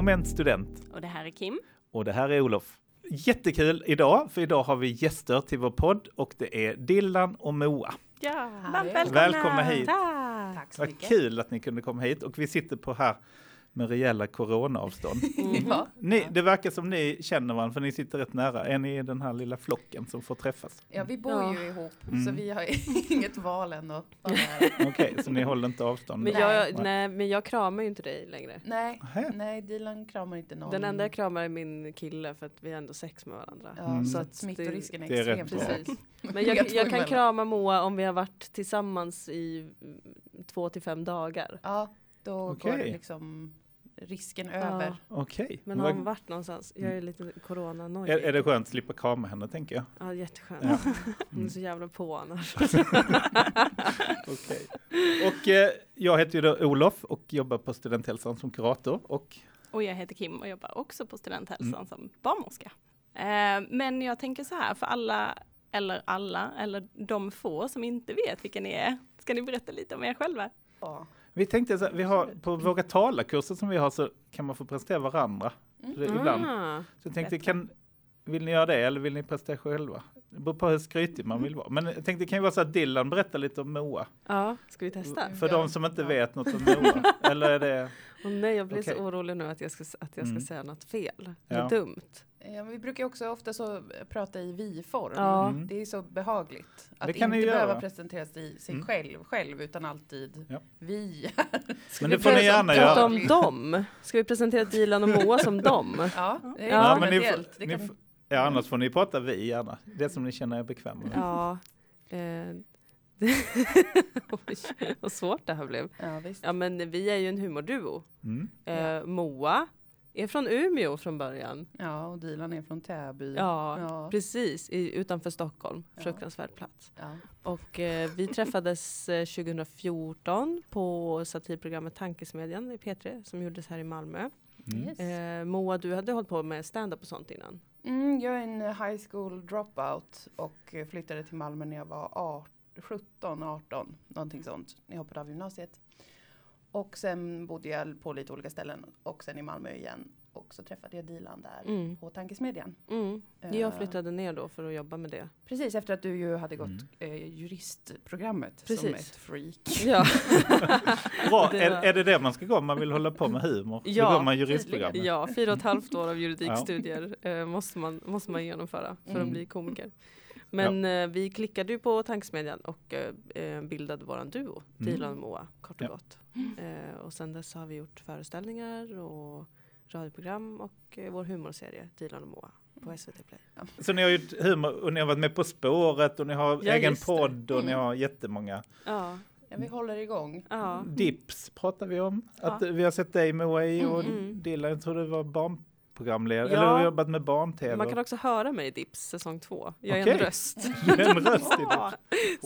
Moment Student. Och det här är Kim. Och det här är Olof. Jättekul idag, för idag har vi gäster till vår podd och det är Dillan och Moa. Ja, välkomna. Välkomna hit. Tack. Tack så Vad mycket. kul att ni kunde komma hit och vi sitter på här med rejäla coronaavstånd. Ja. Ni, det verkar som ni känner varandra för ni sitter rätt nära. Är ni i den här lilla flocken som får träffas? ja, vi bor Ja. ju ihop Mm. så vi har inget val än att. Okej, så ni håller inte avstånd? Men Nej. jag, nej, men jag kramar ju inte dig längre. Nej, nej, Dilan kramar inte någon. Den enda jag kramar är min kille för att vi har ändå sex med varandra. Ja, Mm. så att smittorisken är, det är extremt. Precis. Men jag, jag kan krama Moa om vi har varit tillsammans i mm, två till fem dagar. Ja, då Okej. går liksom risken över. Okej. Men har hon varit någonstans? Jag är lite coronanojig. Är, är det skönt att slippa krama henne tänker jag? Ja, jätteskönt. Ja. Hon är så jävla på annars. Okej. Och eh, jag heter ju då Olof och jobbar på Studenthälsan som kurator och Och jag heter Kim och jobbar också på Studenthälsan Mm. som barnmorska. Eh, men jag tänker så här, för alla, eller alla, eller de få som inte vet vilka ni är, ska ni berätta lite om er själva? Ja. Vi tänkte så här, vi har på våga tala-kurser som vi har så kan man få presentera varandra det, ibland. Ah, Så jag tänkte, kan, vill ni göra det eller vill ni presentera själva? Det beror på hur skrytig man vill vara. Men jag tänkte, det kan ju vara så att Dylan berättar lite om Moa. ja, ska vi testa? För Ja. de som inte Ja. vet något om Moa. Eller är det... Åh nej, jag blir Okej. så orolig nu att jag ska, att jag ska Mm. säga något fel. Det Ja. är dumt. Ja, men vi brukar också ofta så prata i vi-form. Ja. Mm. Det är så behagligt att Det kan ni inte göra. behöva presentera sig, sig Mm. själv, själv utan alltid Ja. vi. Men vi det får ni gärna Prata göra. om dem. Ska vi presentera Dilan och Moa som dem? Ja, det är Ja, ja, men ni. Det ni kan, får- Ja, annars får ni prata vi gärna. Det som ni känner er bekväma med. Ja. Eh, Oj, vad svårt det här blev. ja, visst. Ja men vi är ju en humorduo. Mm. Eh, Ja. Moa är från Umeå från början. Ja, och Dilan är från Täby. Ja, Ja. precis. I, utanför Stockholm. Ja. Fruktansvärd plats. Ja. Och eh, vi träffades eh, 2014 på satirprogrammet Tankesmedjan i P3 som gjordes här i Malmö. Mm. Yes. Eh, Moa, du hade hållit på med stand-up och sånt innan. Mm, jag är en high school dropout och flyttade till Malmö när jag var 18, 17, 18, någonting sånt. Jag hoppade av gymnasiet. Och sen bodde jag på lite olika ställen och sen i Malmö igen. Och så träffade jag Dilan där Mm. på Tankesmedjan. Mm. Eh, Jag flyttade ner då för att jobba med det. Precis efter att du ju hade gått Mm. eh, juristprogrammet som Precis. ett freak. Ja, Bra. Det Är, är det det man ska gå om man vill hålla på med humor? Ja, Då går man juristprogrammet. ja fyra och ett halvt år av juridikstudier eh, måste, man, måste man genomföra för Mm. att bli komiker. Men eh, vi klickade ju på Tankesmedjan och eh, eh, bildade våran duo, Mm. Dilan och Moa, kort och Ja. gott. Eh, och sen dess har vi gjort föreställningar och radioprogram och eh, vår humorserie Dilan och Moa på SVT Play. Så ni har gjort humor och ni har varit med På spåret och ni har Ja, egen podd och ni Mm. har jättemånga. Ja, Ja, vi håller igång. ja. Dips pratar vi om. Att Ja. vi har sett dig Moa i och Mm. Dylan, jag tror det var barnprogramledare. Ja. Eller du har jobbat med barn-tv. Man kan också höra mig i Dips säsong två. Jag är Okej. en röst. Du är en röst i det.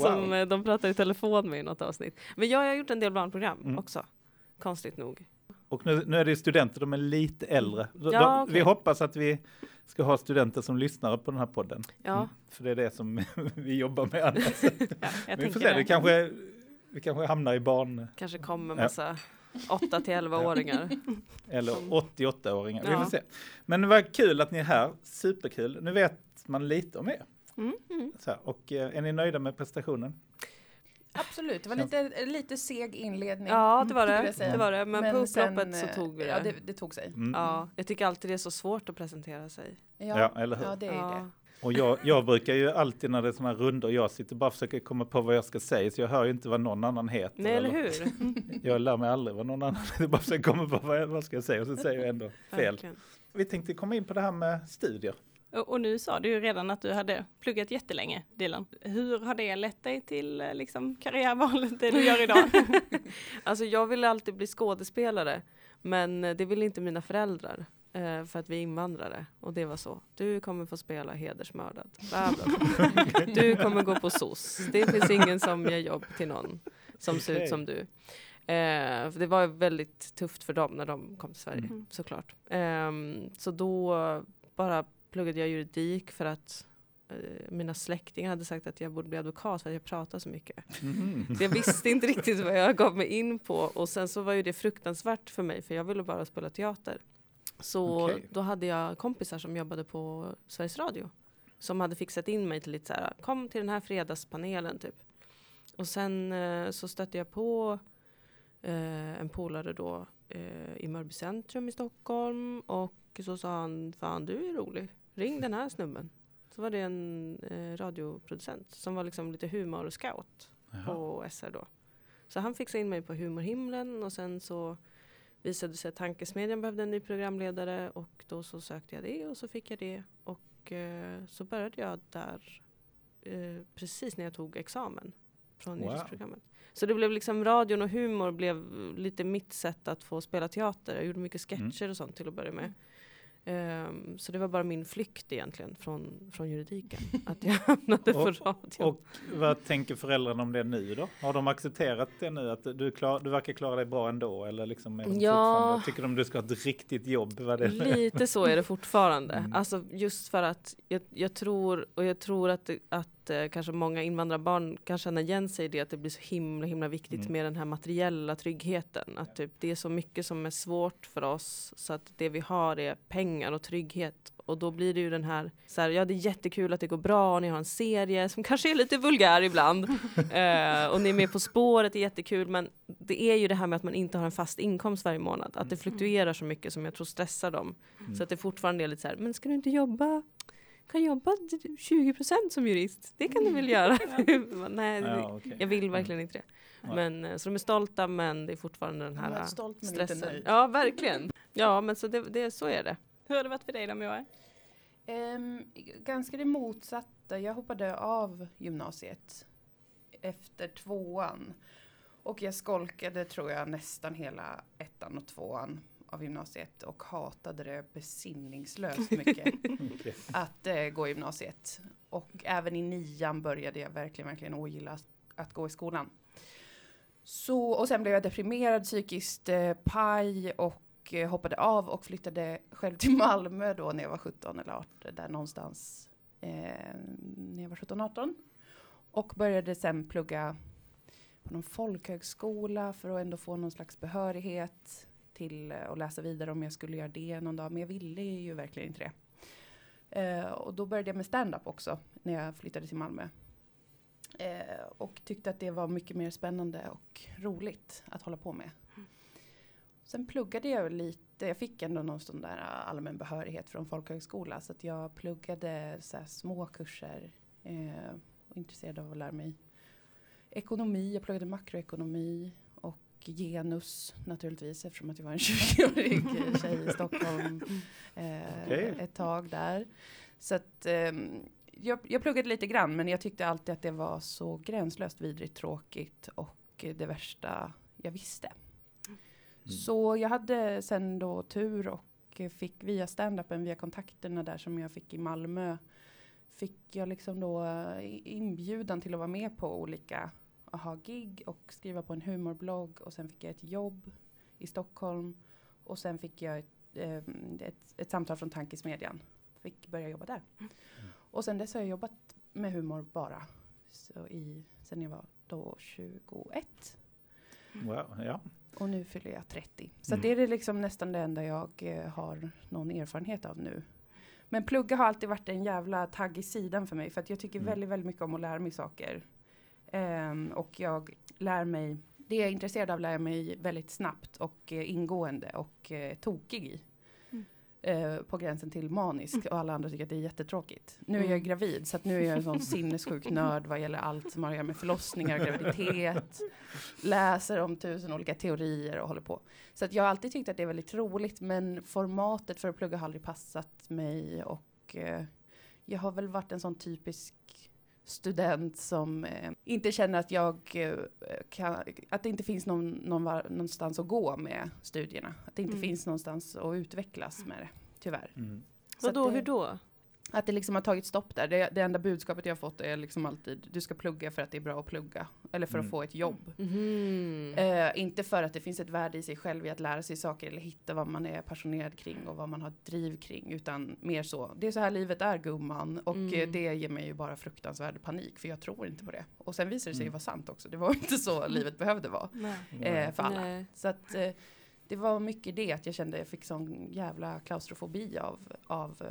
Som Wow. eh, de pratar i telefon med i något avsnitt. Men jag har gjort en del barnprogram Mm. också. Konstigt nog. Och nu, nu är det ju studenter, de är lite äldre. De, Ja, okej. Vi hoppas att vi ska ha studenter som lyssnar på den här podden. Ja, Mm, För det är det som vi jobbar med annars. Ja, vi får se, det det. kanske, vi kanske hamnar i barn kanske kommer massa 8 till 11-åringar. eller 88-åringar. Vi får se. Men vad kul att ni är här, superkul. Nu vet man lite om er. Mm, mm. Här, och eh, är ni nöjda med prestationen? Absolut, det var lite, lite seg inledning. Ja, det var det. det, var det. Men, på upploppet sen, så tog vi det. Ja, det, det tog sig. Mm. Ja, jag tycker alltid det är så svårt att presentera sig. Ja, eller hur? Ja, det är ja. det. Och jag, jag brukar ju alltid när det är sådana här rundor, jag sitter bara och försöker komma på vad jag ska säga, så jag hör ju inte vad någon annan heter. Nej, eller hur? Jag lär mig aldrig vad någon annan heter, jag bara försöker komma på vad jag vad ska jag säga och så säger jag ändå fel. Verkligen. Vi tänkte komma in på det här med studier. Och, nu sa du ju redan att du hade pluggat jättelänge, Dilan. Hur har det lett dig till eh, liksom, karriärvalet, det du gör idag? Alltså jag ville alltid bli skådespelare. Men eh, det ville inte mina föräldrar. eh, För att vi är invandrare. Och det var så. Du kommer få spela hedersmördad. Bla, bla, bla. Du kommer gå på SOS. Det finns ingen som ger jobb till någon som ser ut som du. Eh, det var väldigt tufft för dem när de kom till Sverige, Mm. såklart. Ehm, så då bara pluggade jag juridik för att eh, mina släktingar hade sagt att jag borde bli advokat för att jag pratar så mycket. Mhm. Så jag visste inte riktigt vad jag gav mig in på och sen så var ju det fruktansvärt för mig för jag ville bara spela teater. Så Okej. då hade jag kompisar som jobbade på Sveriges Radio som hade fixat in mig till lite så här, kom till den här fredagspanelen typ. Och sen eh, så stötte jag på eh, en polare då eh, i Mörby centrum i Stockholm och så sa han, fan du är rolig, ring den här snubben. Så var det en eh, radioproducent som var liksom lite humor och scout Jaha. på SR då. Så han fixade in mig på Humorhimlen och sen så visade det sig att Tankesmedjan behövde en ny programledare och då så sökte jag det och så fick jag det och eh, så började jag där eh, precis när jag tog examen från Wow. nyhetsprogrammet. Så det blev liksom radion och humor blev lite mitt sätt att få spela teater. Jag gjorde mycket Mm. sketcher och sånt till att börja med. Ehm, så det var bara min flykt egentligen från, från juridiken. Att jag hamnade på Och- radion. Och vad tänker föräldrarna om det nu då? Har de accepterat det nu? Att du, klar, du verkar klara dig bra ändå? Eller liksom är de Ja. tycker de du ska ha ett riktigt jobb? Vad det är? Lite så är det fortfarande. Mm. Alltså just för att jag, jag tror, och jag tror att, det- att eh, kanske många invandrarbarn kan känna igen sig i det, att det blir så himla himla viktigt Mm. med den här materiella tryggheten. Att typ, det är så mycket som är svårt för oss, så att det vi har är pengar och trygghet. Och då blir det ju den här, så här, ja det är jättekul att det går bra, och ni har en serie som kanske är lite vulgär ibland. eh, och ni är med På spåret, det är jättekul, men det är ju det här med att man inte har en fast inkomst varje månad. Att det fluktuerar så mycket som jag tror stressar dem. Mm. Så att det fortfarande är lite så här, men ska du inte jobba? Kan jobba 20% som jurist? Det kan du väl göra? Nej, Ja, okej. jag vill verkligen inte det. Men, eh, så de är stolta men det är fortfarande den här stolt men inte stressen. nöjd. Ja, verkligen. Ja, men så, det, det, så är det. Hur har det varit för dig då Moa? Ehm, ganska det motsatta. Jag hoppade av gymnasiet efter tvåan. Och jag skolkade tror jag nästan hela ettan och tvåan av gymnasiet och hatade det besinningslöst mycket att eh, gå gymnasiet. Och även i nian började jag verkligen, verkligen ogilla att, att gå i skolan. Så, och sen blev jag deprimerad, psykiskt eh, paj och eh, hoppade av och flyttade själv till Malmö då när jag var 17 eller 18, där någonstans eh, när jag var 17-18. Och började sen plugga på någon folkhögskola för att ändå få någon slags behörighet till eh, att läsa vidare om jag skulle göra det någon dag. Men jag ville ju verkligen inte det. Eh, och då började jag med stand-up också när jag flyttade till Malmö. Eh, och tyckte att det var mycket mer spännande och roligt att hålla på med. Sen pluggade jag lite, jag fick ändå någon sån där allmän behörighet från folkhögskola. Så att jag pluggade så här små kurser. Eh, och intresserad av att lära mig ekonomi, jag pluggade makroekonomi och genus naturligtvis eftersom att jag var en 20-årig tjej i Stockholm eh, Okej. ett tag där. Så att ehm, jag, jag pluggade lite grann men jag tyckte alltid att det var så gränslöst vidrigt tråkigt och det värsta jag visste. Så jag hade sen då tur och fick via standupen, via kontakterna där som jag fick i Malmö, fick jag liksom då eh, inbjudan till att vara med på olika aha-gig och skriva på en humorblogg och sen fick jag ett jobb i Stockholm och sen fick jag ett, eh, ett, ett samtal från Tankesmedjan. Fick börja jobba där. Och sen dess har jag jobbat med humor bara. Så i, sen jag var då 21 Wow, ja. och nu fyller jag 30. Så Mm. det är det liksom nästan det enda jag eh, har någon erfarenhet av nu. Men plugga har alltid varit en jävla tagg i sidan för mig. För att jag tycker Mm. väldigt, väldigt mycket om att lära mig saker. Ehm, och jag lär mig, det jag är intresserad av lär jag mig väldigt snabbt och eh, ingående och eh, tokig i. Mm. Eh, på gränsen till manisk och alla andra tycker att det är jättetråkigt. Nu är jag Mm. gravid så att nu är jag en sån sinnessjuk nörd vad gäller allt som har att göra med förlossningar och graviditet. Läser om tusen olika teorier och håller på. Så att jag har alltid tyckt att det är väldigt roligt men formatet för att plugga har aldrig passat mig och eh, jag har väl varit en sån typisk student som eh, inte känner att jag eh, kan, att det inte finns någon, någon var, någonstans att gå med studierna. Att det inte Mm. finns någonstans att utvecklas med det, tyvärr. Mm. Så Vadå, det- hur då? Att det liksom har tagit stopp där. Det, det enda budskapet jag har fått är liksom alltid du ska plugga för att det är bra att plugga. eller för Mm. att få ett jobb. Mhm. Eh, inte för att det finns ett värde i sig själv i att lära sig saker eller hitta vad man är passionerad kring och vad man har driv kring. Utan mer så, det är så här livet är gumman. Och Mm. eh, det ger mig ju bara fruktansvärd panik för jag tror inte på det. Och sen visar det sig ju Mm. vara sant också. Det var inte så livet behövde vara Nej. eh, för alla. Nej. Så att eh, det var mycket det att jag kände jag fick sån jävla klaustrofobi av, av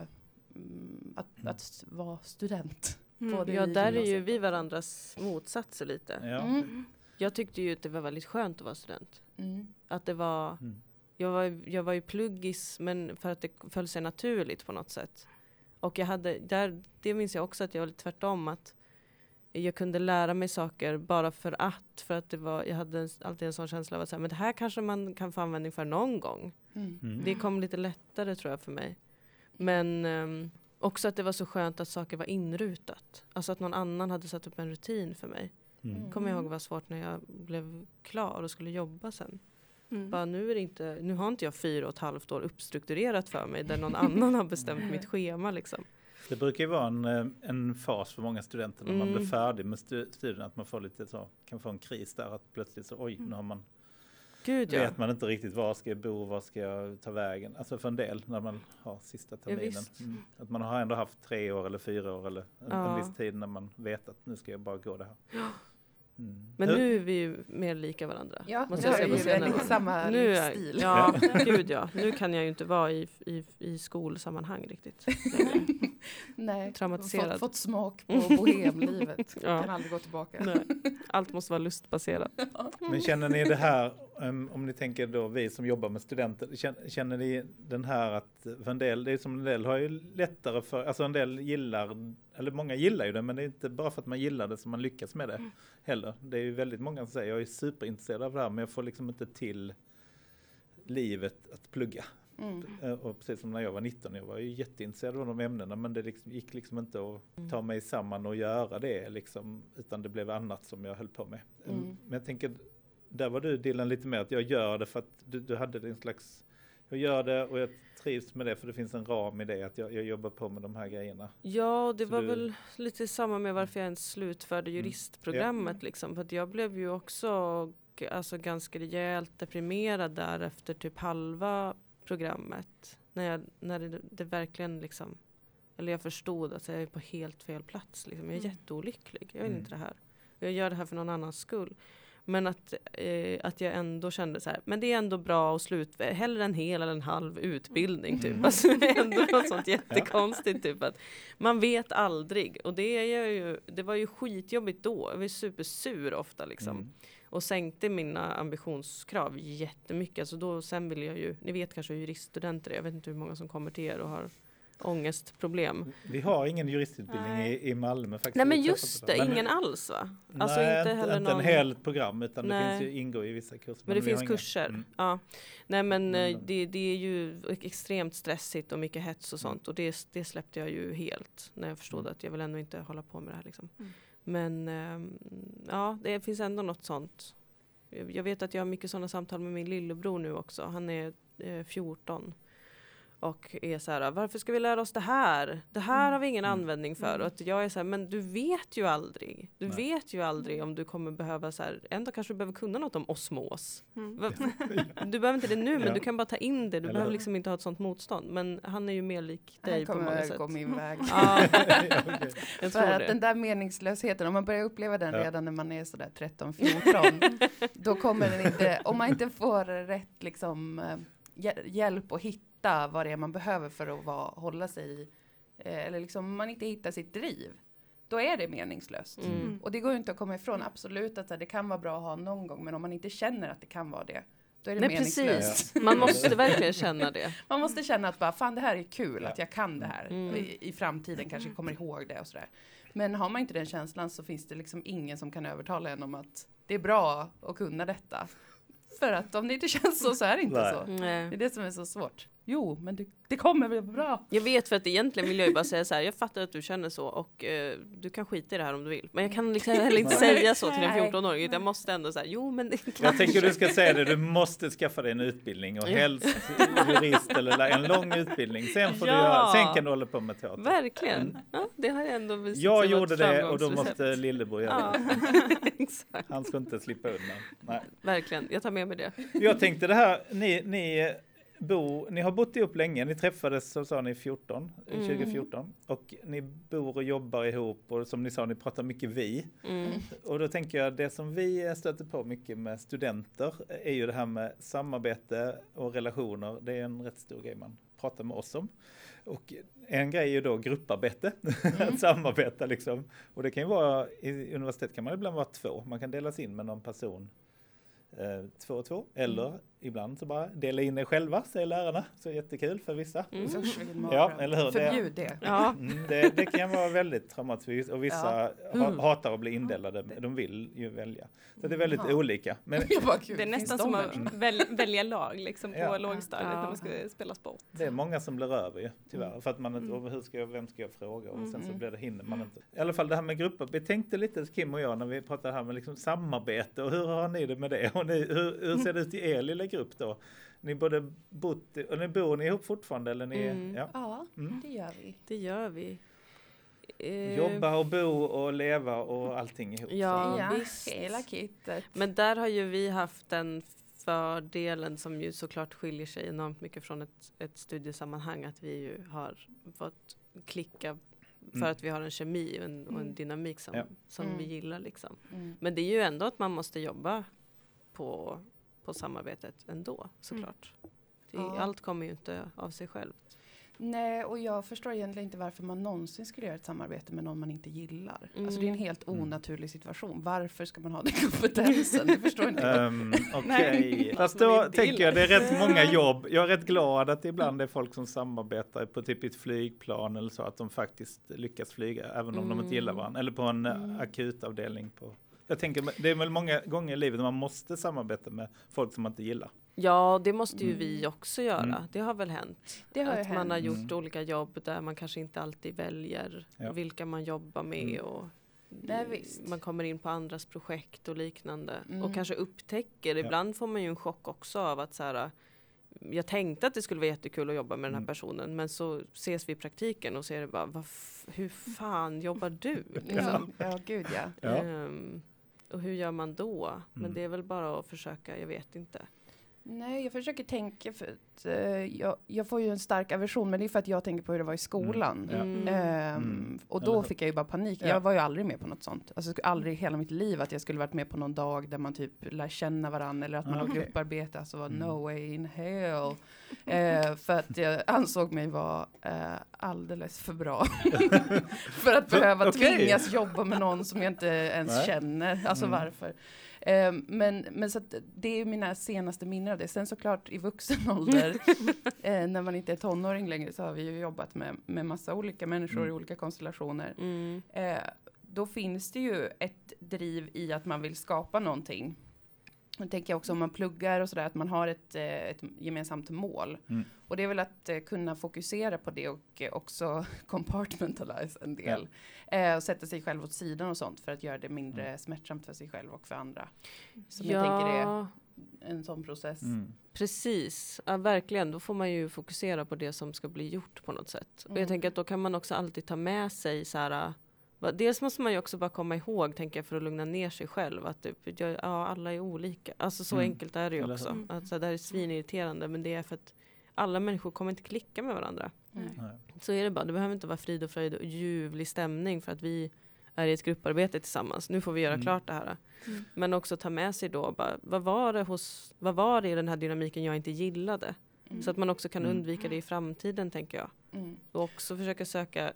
mm, att, Mm. att vara student. Mm. Ja, där är ju vi varandras motsatser lite. Ja. Mm. Jag tyckte ju att det var väldigt skönt att vara student. Mm. Att det var, Mm. jag var, jag var ju pluggis men för att det föll sig naturligt på något sätt. Och jag hade, där, det minns jag också att jag var lite tvärtom att jag kunde lära mig saker bara för att, för att det var, jag hade en, alltid en sån känsla av att säga, men det här kanske man kan få användning för någon gång. Mm. Mm. Det kom lite lättare tror jag för mig. Men ehm, också att det var så skönt att saker var inrutat. Alltså att någon annan hade satt upp en rutin för mig. Mm. Kommer jag ihåg var svårt när jag blev klar och skulle jobba sen. Mm. Bara, nu, är det inte, nu har inte jag fyra och ett halvt år uppstrukturerat för mig där någon annan har bestämt mitt schema. Liksom. Det brukar ju vara en, eh, en fas för många studenter när man Mm. blir färdig med stu- studierna, att man får lite så, kan få en kris där, att plötsligt så oj, nu har man, Gud ja. vet man inte riktigt var ska jag bo, var ska jag ta vägen, alltså för en del när man har sista terminen. visst. Mm. Att man har ändå haft tre år eller fyra år eller en, Ja. en viss tid när man vet att nu ska jag bara gå det här. Mm. Men Hur- nu är vi ju mer lika varandra. Ja, måste nu jag säga på senare år. samma Nu är, livsstil. ja, gud ja. Nu kan jag ju inte vara i, i, i skolsammanhang riktigt. Nej, Traumatiserad. Fått, fått smak på bohemlivet. Ja. Kan aldrig gå tillbaka. Nej. Allt måste vara lustbaserat. Men känner ni det här, um, om ni tänker då vi som jobbar med studenter, känner, känner ni den här att, för en del, det är som en del har ju lättare för, alltså en del gillar, eller många gillar ju det, men det är inte bara för att man gillar det som man lyckas med det heller. Det är ju väldigt många som säger, jag är superintresserad av det här, men jag får liksom inte till livet att plugga. Mm. Eh, Och precis som när jag var 19, jag var ju jätteintresserad av de ämnena, men det liksom, gick liksom inte att ta mig samman och göra det, liksom, utan det blev annat som jag höll på med. Mm. Men jag tänker, där var du Dylan lite mer att jag gör det för att du, du hade en slags, jag gör det och jag trivs med det för det finns en ram i det, att jag, jag jobbar på med de här grejerna. Ja, det Så var du- väl lite samma med varför jag ens slutförde Mm. juristprogrammet. Liksom, för att jag blev ju också alltså, ganska rejält deprimerad där efter typ halva programmet. När, jag, när det, det verkligen liksom, eller jag förstod att jag är på helt fel plats. Liksom. Jag är Mm. jätteolycklig, jag vill Mm. inte det här. Jag gör det här för någon annans skull. Men att, eh, att jag ändå kände så här, men det är ändå bra att slut, hellre en hel eller en halv utbildning typ. Mm. Alltså det är ändå något sånt jättekonstigt typ att man vet aldrig. Och det, är jag ju, det var ju skitjobbigt då, jag var supersur ofta liksom. Mm. Och sänkte mina ambitionskrav jättemycket. Alltså då, sen ville jag ju, ni vet kanske hur juriststudenter är, jag vet inte hur många som kommer till er och har ångestproblem. Vi har ingen juristutbildning i, i Malmö faktiskt. Nej men just det, Men- ingen alls va? Alltså Nej, inte heller inte någon... en helt program utan det Nej. finns ju, ingår i vissa kurser. Men det finns kurser. Mm. Ja. Nej men eh, det, det är ju extremt stressigt och mycket hets och sånt. Och det, det släppte jag ju helt när jag förstod Mm. att jag vill ändå inte hålla på med det här. Liksom. Men ehm, ja, det finns ändå något sånt. Jag vet att jag har mycket sådana samtal med min lillebror nu också. Han är eh, 14. Och är så här, varför ska vi lära oss det här? Det här har vi ingen Mm. användning för. Mm. Och att jag är så här, men du vet ju aldrig. Du Nej. vet ju aldrig om du kommer behöva så här, en dag kanske du behöver kunna något om osmos. Mm. Du behöver inte det nu, men Ja. du kan bara ta in det. Du Eller behöver liksom inte ha ett sånt motstånd. Men han är ju mer lik Han dig på många kommer sätt. gå min väg. Ja, okej. jag För att det. den där meningslösheten, om man börjar uppleva den Ja. redan när man är sådär 13-14, då kommer den inte, om man inte får rätt liksom, eh, hjä- hjälp att hitta vad det är man behöver för att vara, hålla sig i, eh, eller liksom om man inte hittar sitt driv, då är det meningslöst. Mm. Och det går ju inte att komma ifrån, absolut att det kan vara bra att ha någon gång, men om man inte känner att det kan vara det, då är det Nej meningslöst. precis, man måste verkligen känna det. Man måste känna att bara, fan det här är kul, Ja. att jag kan det här. Mm. I, I framtiden kanske kommer ihåg det och sådär. Men har man inte den känslan så finns det liksom ingen som kan övertala en om att det är bra att kunna detta. För att om det inte känns så så är det inte Nej. så. Det Nej. är det som är så svårt. Jo, men det, det kommer bli bra. Jag vet för att egentligen vill jag ju bara säga så här, jag fattar att du känner så och eh, du kan skita i det här om du vill. Men jag kan liksom heller inte säga så till en Nej. 14-åring, utan jag måste ändå säga, jo men det klart. Jag tänker du ska säga det, du måste skaffa dig en utbildning och helst jurist eller en lång utbildning. Sen, får du Ja. göra, sen kan du hålla på med teater. Verkligen, ja, det har jag ändå visat Jag gjorde det och då måste lillebror göra Ja, det. Han ska inte slippa undan. Nej. Verkligen, jag tar med mig det. Jag tänkte det här, ni, ni, bo, ni har bott ihop länge, ni träffades så sa ni 14, eh, Mm. 2014 och ni bor och jobbar ihop och som ni sa, ni pratar mycket vi. Mm. Och då tänker jag det som vi stöter på mycket med studenter är ju det här med samarbete och relationer. Det är en rätt stor grej man pratar med oss om. Och en grej är ju då grupparbete, att samarbeta liksom. Och det kan ju vara, i universitet kan man ibland vara två, man kan delas in med någon person eh, två och två. Eller ibland så bara dela in er själva, säger lärarna. Så jättekul för vissa. Mm. Ja, eller hur? Det- Förbjud det. Ja, Mm, det, det kan vara väldigt traumatiskt och vissa ha, Mm. hatar att bli indelade. De vill ju välja. Så det är väldigt Ja. olika. Men Det är nästan som att väl, välja lag liksom på Ja. lågstadiet Ja. när man ska spela sport. det är många som blir över ju, tyvärr. Mm. För att man inte, Mm. hur ska jag, vem ska jag fråga? Och sen så Mm. blir det hinner man inte. I alla fall det här med grupper. Vi tänkte lite Kim och jag när vi pratade här med liksom samarbete och hur har ni det med det? Och ni, hur, hur ser det ut i er lilla grupp då? Ni både bott, och ni bor ni ihop fortfarande eller ni, Mm. ja. Ja, Mm. det gör vi. det gör vi. Eh, Jobba och bo och leva och allting ihop. Ja, ja, visst. hela kittet. Men där har ju vi haft den fördelen som ju såklart skiljer sig enormt mycket från ett, ett studiesammanhang att vi ju har fått klicka för Mm. att vi har en kemi och en, och en Mm. dynamik som, Ja. som Mm. vi gillar liksom. Mm. Men det är ju ändå att man måste jobba på, på samarbetet ändå såklart. Det, Ja. Allt kommer ju inte av sig själv. Nej, och jag förstår egentligen inte varför man någonsin skulle göra ett samarbete med någon man inte gillar. Alltså det är en Mm. helt Mm. onaturlig situation. Varför ska man ha den kompetensen? Det förstår inte jag. Um, Okej, Nej. fast då tänker jag det är rätt många jobb. Jag är rätt glad att det ibland är folk som samarbetar på typ ett flygplan eller så att de faktiskt lyckas flyga även om de inte gillar Mm. varandra. Eller på en eh, Mm. akutavdelning. På. Jag tänker det är väl många gånger i livet man måste samarbeta med folk som man inte gillar. Ja, det måste ju Mm. vi också göra. Mm. Det har väl hänt. Det har att man har hänt. gjort Mm. olika jobb där man kanske inte alltid väljer Ja. vilka man jobbar med. Mm. Och Nej, visst. Man kommer in på andras projekt och liknande. Mm. Och kanske upptäcker, ibland får man ju en chock också av att så här, jag tänkte att det skulle vara jättekul att jobba med den här Mm. personen men så ses vi i praktiken och ser det bara, hur fan jobbar du? Ja, Liksom. ja gud ja. Ja. Ehm, och hur gör man då? Men Mm. det är väl bara att försöka, jag vet inte. Nej, jag försöker tänka för att eh, jag, jag får ju en stark aversion, men det är för att jag tänker på hur det var i skolan. Mm. Mm. Och Eller då fick jag ju bara panik. Ja. Jag var ju aldrig med på något sånt. Alltså jag skulle aldrig i hela mitt liv att jag skulle varit med på någon dag där man typ lär känna varandra eller att man Ah, har grupparbete. Alltså var Mm. no way in hell. Eh, för att jag ansåg mig vara eh, alldeles för bra. för att behöva okej. tvingas jobba med någon som jag inte ens Nej. känner. Alltså Mm. varför? Eh, men, men så det är mina senaste minnen av det. Sen såklart i vuxen ålder, eh, när man inte är tonåring längre, så har vi ju jobbat med, med massa olika människor Mm. i olika konstellationer. Mm. Eh, då finns det ju ett driv i att man vill skapa någonting. Jag tänker också om man pluggar och sådär, att man har ett, eh, ett gemensamt mål. Mm. Och det är väl att eh, kunna fokusera på det och eh, också compartmentalize en del. Eh, och sätta sig själv åt sidan och sånt för att göra det mindre Mm. smärtsamt för sig själv och för andra. Som jag tänker är Ja, en sån process. Mm. precis. Ja, verkligen. Då får man ju fokusera på det som ska bli gjort på något sätt. Och Mm. jag tänker att då kan man också alltid ta med sig så här. Dels måste man ju också bara komma ihåg, tänker jag, för att lugna ner sig själv. Att typ, ja, alla är olika. Alltså så Mm. enkelt är det ju också. hur? Att, så här, det här är svinirriterande, men det är för att alla människor kommer inte klicka med varandra. Nej. Nej. Så är det bara. Det behöver inte vara frid och fröjd och ljuvlig stämning för att vi är i ett grupparbete tillsammans. Nu får vi göra Mm. klart det här. Mm. Men också ta med sig då, bara, vad, var det hos, vad var det i den här dynamiken jag inte gillade? Mm. Så att man också kan Mm. undvika det i framtiden tänker jag. Mm. Och också försöka söka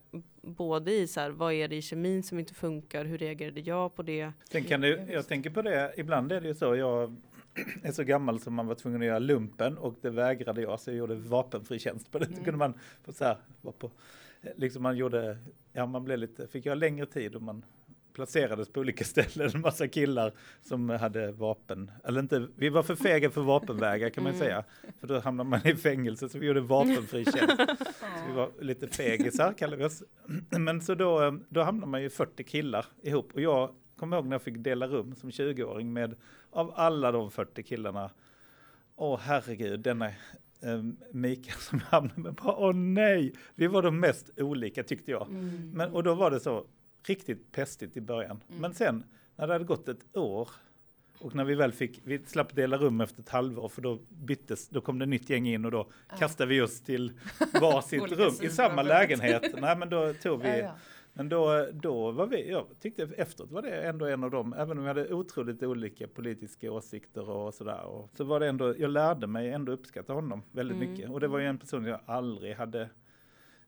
både i så här, vad är det i kemin som inte funkar? Hur reagerade jag på det? Sen kan visst. jag tänker på det, ibland är det ju så, jag är så gammal som man var tvungen att göra lumpen och det vägrade jag så jag gjorde vapenfri tjänst på det. Då Mm. kunde man få så här, på, liksom man gjorde, ja man blev lite, fick göra längre tid och man placerades på olika ställen, en massa killar som hade vapen, eller inte, vi var för fega för vapenvägar kan man Mm. säga, för då hamnar man i fängelse så vi gjorde vapenfri tjänst. Så vi var lite fegisar kallar vi oss. Men så då, eh, då hamnar man ju 40 killar ihop och jag kommer ihåg när jag fick dela rum som 20-åring med av alla de 40 killarna. Åh herregud, denna eh, Mikael som hamnade med. Bara, Åh nej, vi var de mest olika tyckte jag. Mm. Men, och då var det så riktigt pestigt i början. Mm. Men sen när det hade gått ett år och när vi väl fick, vi slapp dela rum efter ett halvår för då byttes, då kom det nytt gäng in och då kastade vi oss till varsitt rum i samma lägenhet. Nej men då tog vi, Ja, ja. men då, då var vi, jag tyckte efteråt var det ändå en av dem, även om vi hade otroligt olika politiska åsikter och sådär. Och så var det ändå, jag lärde mig ändå uppskatta honom väldigt Mm. mycket. Och det var ju en person jag aldrig hade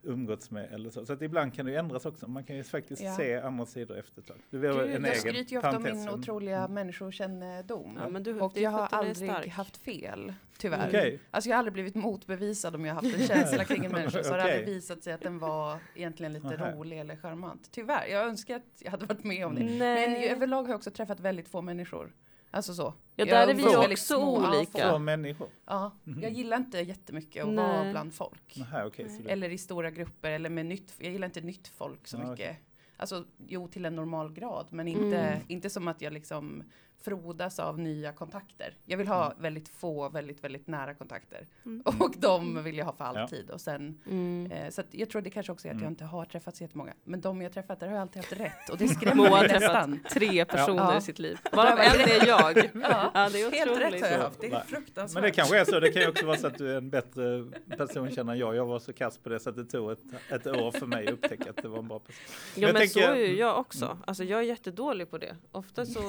umgåtts med eller så. Så att ibland kan det ju ändras också. Man kan ju faktiskt Ja. se andra sidor efter ett tag. Det var Gud, en jag skryter ju ofta om min otroliga människokännedom. Ja, men du- och jag har aldrig haft fel, tyvärr. Okej. Alltså jag har aldrig blivit motbevisad om jag har haft en känsla kring en människa. Så har det aldrig visat sig att den var egentligen lite Nähä. rolig eller charmant. Tyvärr, jag önskar att jag hade varit med om det. Mm. Men Nej. överlag har jag också träffat väldigt få människor. Alltså så. Ja, Jag där är vi också väldigt små. Ja, olika. Få människor. Ja, Mhm. jag gillar inte jättemycket att Nej. vara bland folk. Okej, så det- Eller i stora grupper eller med nytt. Jag gillar inte nytt folk så Ja, mycket. Alltså jo till en normal grad men inte, Mm. inte som att jag liksom frodas av nya kontakter. Jag vill ha väldigt få, väldigt, väldigt nära kontakter. Mm. Och de vill jag ha för alltid. Och sen, Mm. eh, så att jag tror det kanske också är att Mm. jag inte har träffat så jättemånga. Men de jag träffat där har jag alltid haft rätt. Och det skrämmer Moa har mig nästan. tre personer Ja. i sitt liv. Varav en är jag. Ja, Ja, det är helt rätt har jag haft. Det är fruktansvärt. Men det kanske är så, det kan ju också vara så att du är en bättre personkännare än jag. Jag var så kass på det så att det tog ett, ett år för mig att upptäcka att det var en bra person. Ja Jag men tänker- så är ju jag också. Alltså jag är jättedålig på det. Ofta så,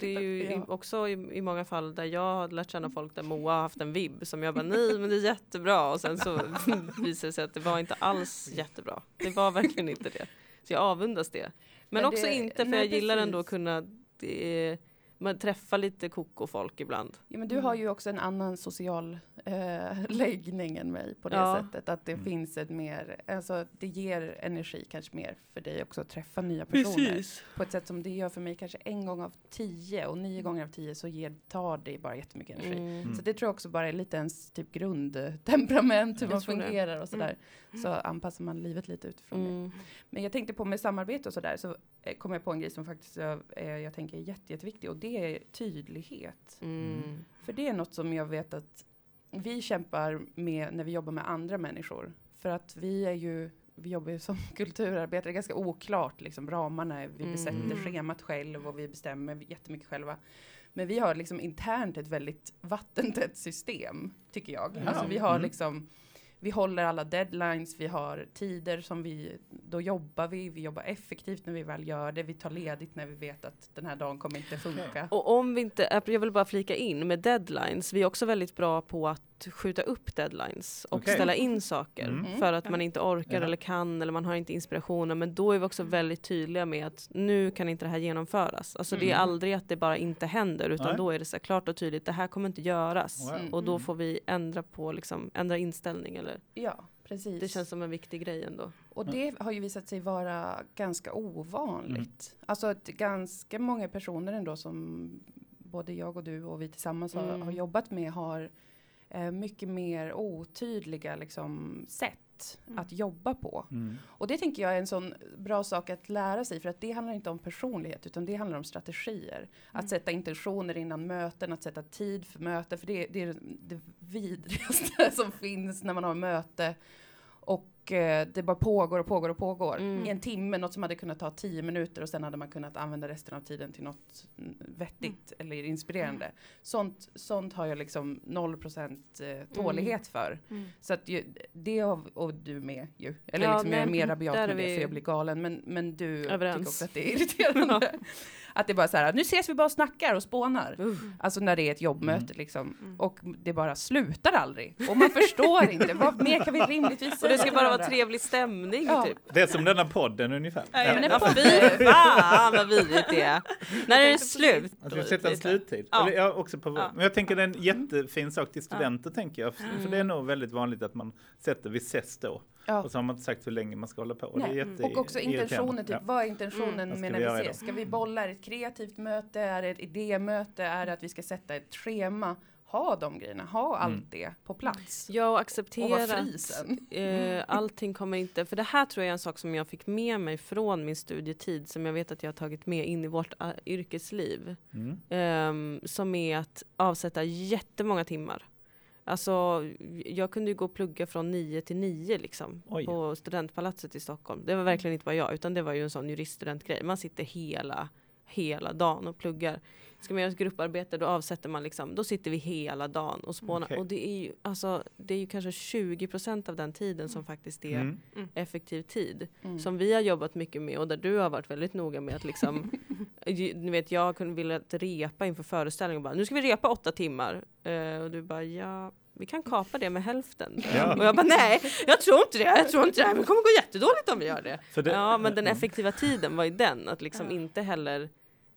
det är ju i, Ja. också i, i många fall där jag har lärt känna folk där Moa har haft en vibb som jag bara nej men det är jättebra och sen så visar det sig att det var inte alls jättebra. Det var verkligen inte det. Så jag avundas det. Men, Men också det- inte för nej, jag gillar ändå att precis. kunna det, man träffa lite koko folk ibland. Ja, men du har ju också en annan social eh, läggning än mig på det Ja. sättet. Att det Mm. finns ett mer, alltså det ger energi kanske mer för dig också att träffa nya personer. På ett sätt som det gör för mig kanske en gång av tio och nio gånger av tio så ger, tar det bara jättemycket energi. Mm. Så det tror jag också bara är lite ens typ grundtemperament, hur Jag man tror det. fungerar och sådär. Så anpassar man livet lite utifrån det. Mm. Men jag tänkte på med samarbete och sådär så eh, kom jag på en grej som faktiskt jag, eh, jag tänker är jätte, jätteviktig och det är tydlighet. Mm. För det är något som jag vet att vi kämpar med när vi jobbar med andra människor. För att vi är ju, vi jobbar ju som kulturarbetare, ganska oklart liksom ramarna, vi Mm. besätter schemat själv och vi bestämmer jättemycket själva. Men vi har liksom internt ett väldigt vattentätt system, tycker jag. Ja. Alltså vi har Mm. liksom vi håller alla deadlines, vi har tider som vi, då jobbar vi, vi jobbar effektivt när vi väl gör det, vi tar ledigt när vi vet att den här dagen kommer inte funka. Och om vi inte, jag vill bara flika in med deadlines, vi är också väldigt bra på att skjuta upp deadlines och Okej. ställa in saker Mm. för att man inte orkar Ja. eller kan eller man har inte inspirationen. Men då är vi också väldigt tydliga med att nu kan inte det här genomföras. Alltså det är Mm. aldrig att det bara inte händer utan Nej. då är det så klart och tydligt, det här kommer inte göras. Mm. Och då får vi ändra på, liksom, ändra inställning eller Ja, precis. det känns som en viktig grej ändå. Och det har ju visat sig vara ganska ovanligt. Alltså att ganska många personer ändå som både jag och du och vi tillsammans har, Mm. har jobbat med har eh, mycket mer otydliga liksom, sätt Mm. att jobba på. Mm. Och det tänker jag är en sån bra sak att lära sig för att det handlar inte om personlighet utan det handlar om strategier. Att Mm. sätta intentioner innan möten, att sätta tid för möten för det, det är det vidrigaste som finns när man har möte och eh, det bara pågår och pågår och pågår. Mm. I en timme, något som hade kunnat ta tio minuter och sen hade man kunnat använda resten av tiden till något mm, vettigt eller inspirerande. Sånt, sånt har jag liksom 0% eh, tålighet för. Så att ju, det har, och du med ju. Eller Ja, liksom jag är mer rabiat med det för jag blir galen. Men, men du överens. tycker också att det är irriterande. Att det bara så här, nu ses vi bara och snackar och spånar. Uh. Alltså när det är ett jobbmöte Mm. liksom. Mm. Och det bara slutar aldrig. Och man förstår inte, vad mer kan vi rimligtvis Och det ska bara vara trevlig stämning Ja. typ. Det är som denna podden ungefär. Ja, men det Ja, är fy fan vad vidrigt det är. När är det slut? Att vi sätter en sluttid. Ja. Eller, ja, också på, Ja. Men jag tänker det är en jättefin sak till studenter tänker jag. För Mm. för det är nog väldigt vanligt att man sätter, vi ses då. Ja. Och så har man inte sagt hur länge man ska hålla på. Och, det är jätte- Och också intentionen, typ, Ja. vad är intentionen Mm. Med när vi ses? Ska vi bolla? Är det ett kreativt möte? Är det ett idémöte? Är det att vi ska sätta ett schema? Ha de grejerna, ha allt Mm. det på plats. Ja, och Och acceptera fri att eh, allting kommer inte, för det här tror jag är en sak som jag fick med mig från min studietid som jag vet att jag har tagit med in i vårt uh, yrkesliv. Mm. Ehm, som är att avsätta jättemånga timmar. Alltså, jag kunde ju gå och plugga från 9 till 9 liksom Oj. på studentpalatset i Stockholm. Det var verkligen inte bara jag, utan det var ju en sån juriststudentgrej. Man sitter hela, hela dagen och pluggar. Ska man göra ett grupparbete då avsätter man liksom, då sitter vi hela dagen och spånar. Okej. Och det är ju, alltså, det är ju kanske 20% av den tiden som faktiskt är Mm. effektiv tid. Mm. Som vi har jobbat mycket med och där du har varit väldigt noga med att liksom Ni vet jag kunde vilja repa inför föreställningen och bara nu ska vi repa åtta timmar. Eh, och du bara ja vi kan kapa det med hälften. Ja. Och jag bara nej jag tror inte det, jag tror inte det, det kommer gå jättedåligt om vi gör det. Det- ja men den Mm. effektiva tiden var ju den att liksom Ja. inte heller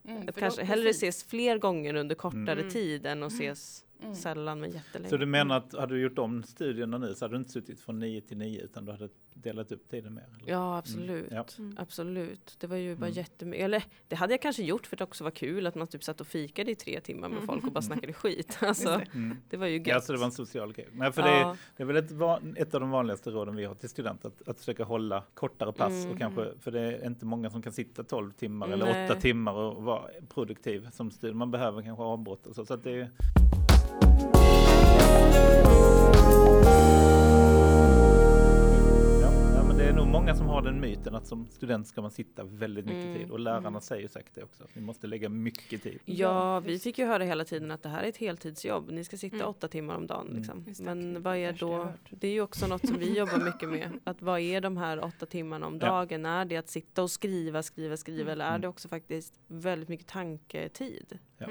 Mm, att kanske hellre precis. ses fler gånger under kortare Mm. tid än att ses Mm. sällan men jättelänge. Så du menar att hade du gjort om studierna nu så hade du inte suttit från 9 till 9 utan du hade delat upp tiden mer? Eller? Ja absolut. Ja. Mm. Absolut. Det var ju bara Mm. jättemycket. Eller det hade jag kanske gjort för att det också var kul att man typ satt och fikade i tre timmar med folk och bara snackade skit. Alltså, Mm. det var ju gött. Ja, så det var en social grej. Nej, för det, är, Ja. det är väl ett, van- ett av de vanligaste råden vi har till studenter, att, att försöka hålla kortare pass. Mm. Och kanske, för det är inte många som kan sitta 12 timmar Nej. eller 8 timmar och vara produktiv som student. Man behöver kanske avbrott och så. så att det är, ja, ja, men det är nog många som har den myten att som student ska man sitta väldigt mycket Mm. tid. Och lärarna Mm. säger säkert det också, att ni måste lägga mycket tid. Ja, Ja, vi fick ju höra hela tiden att det här är ett heltidsjobb. Ni ska sitta Mm. åtta timmar om dagen. Mm. Liksom. Men vad är då? Det är ju också något som vi jobbar mycket med. Att vad är de här åtta timmarna om Ja. dagen? Är det att sitta och skriva, skriva, skriva? Mm. Eller är Mm. det också faktiskt väldigt mycket tanketid? Ja.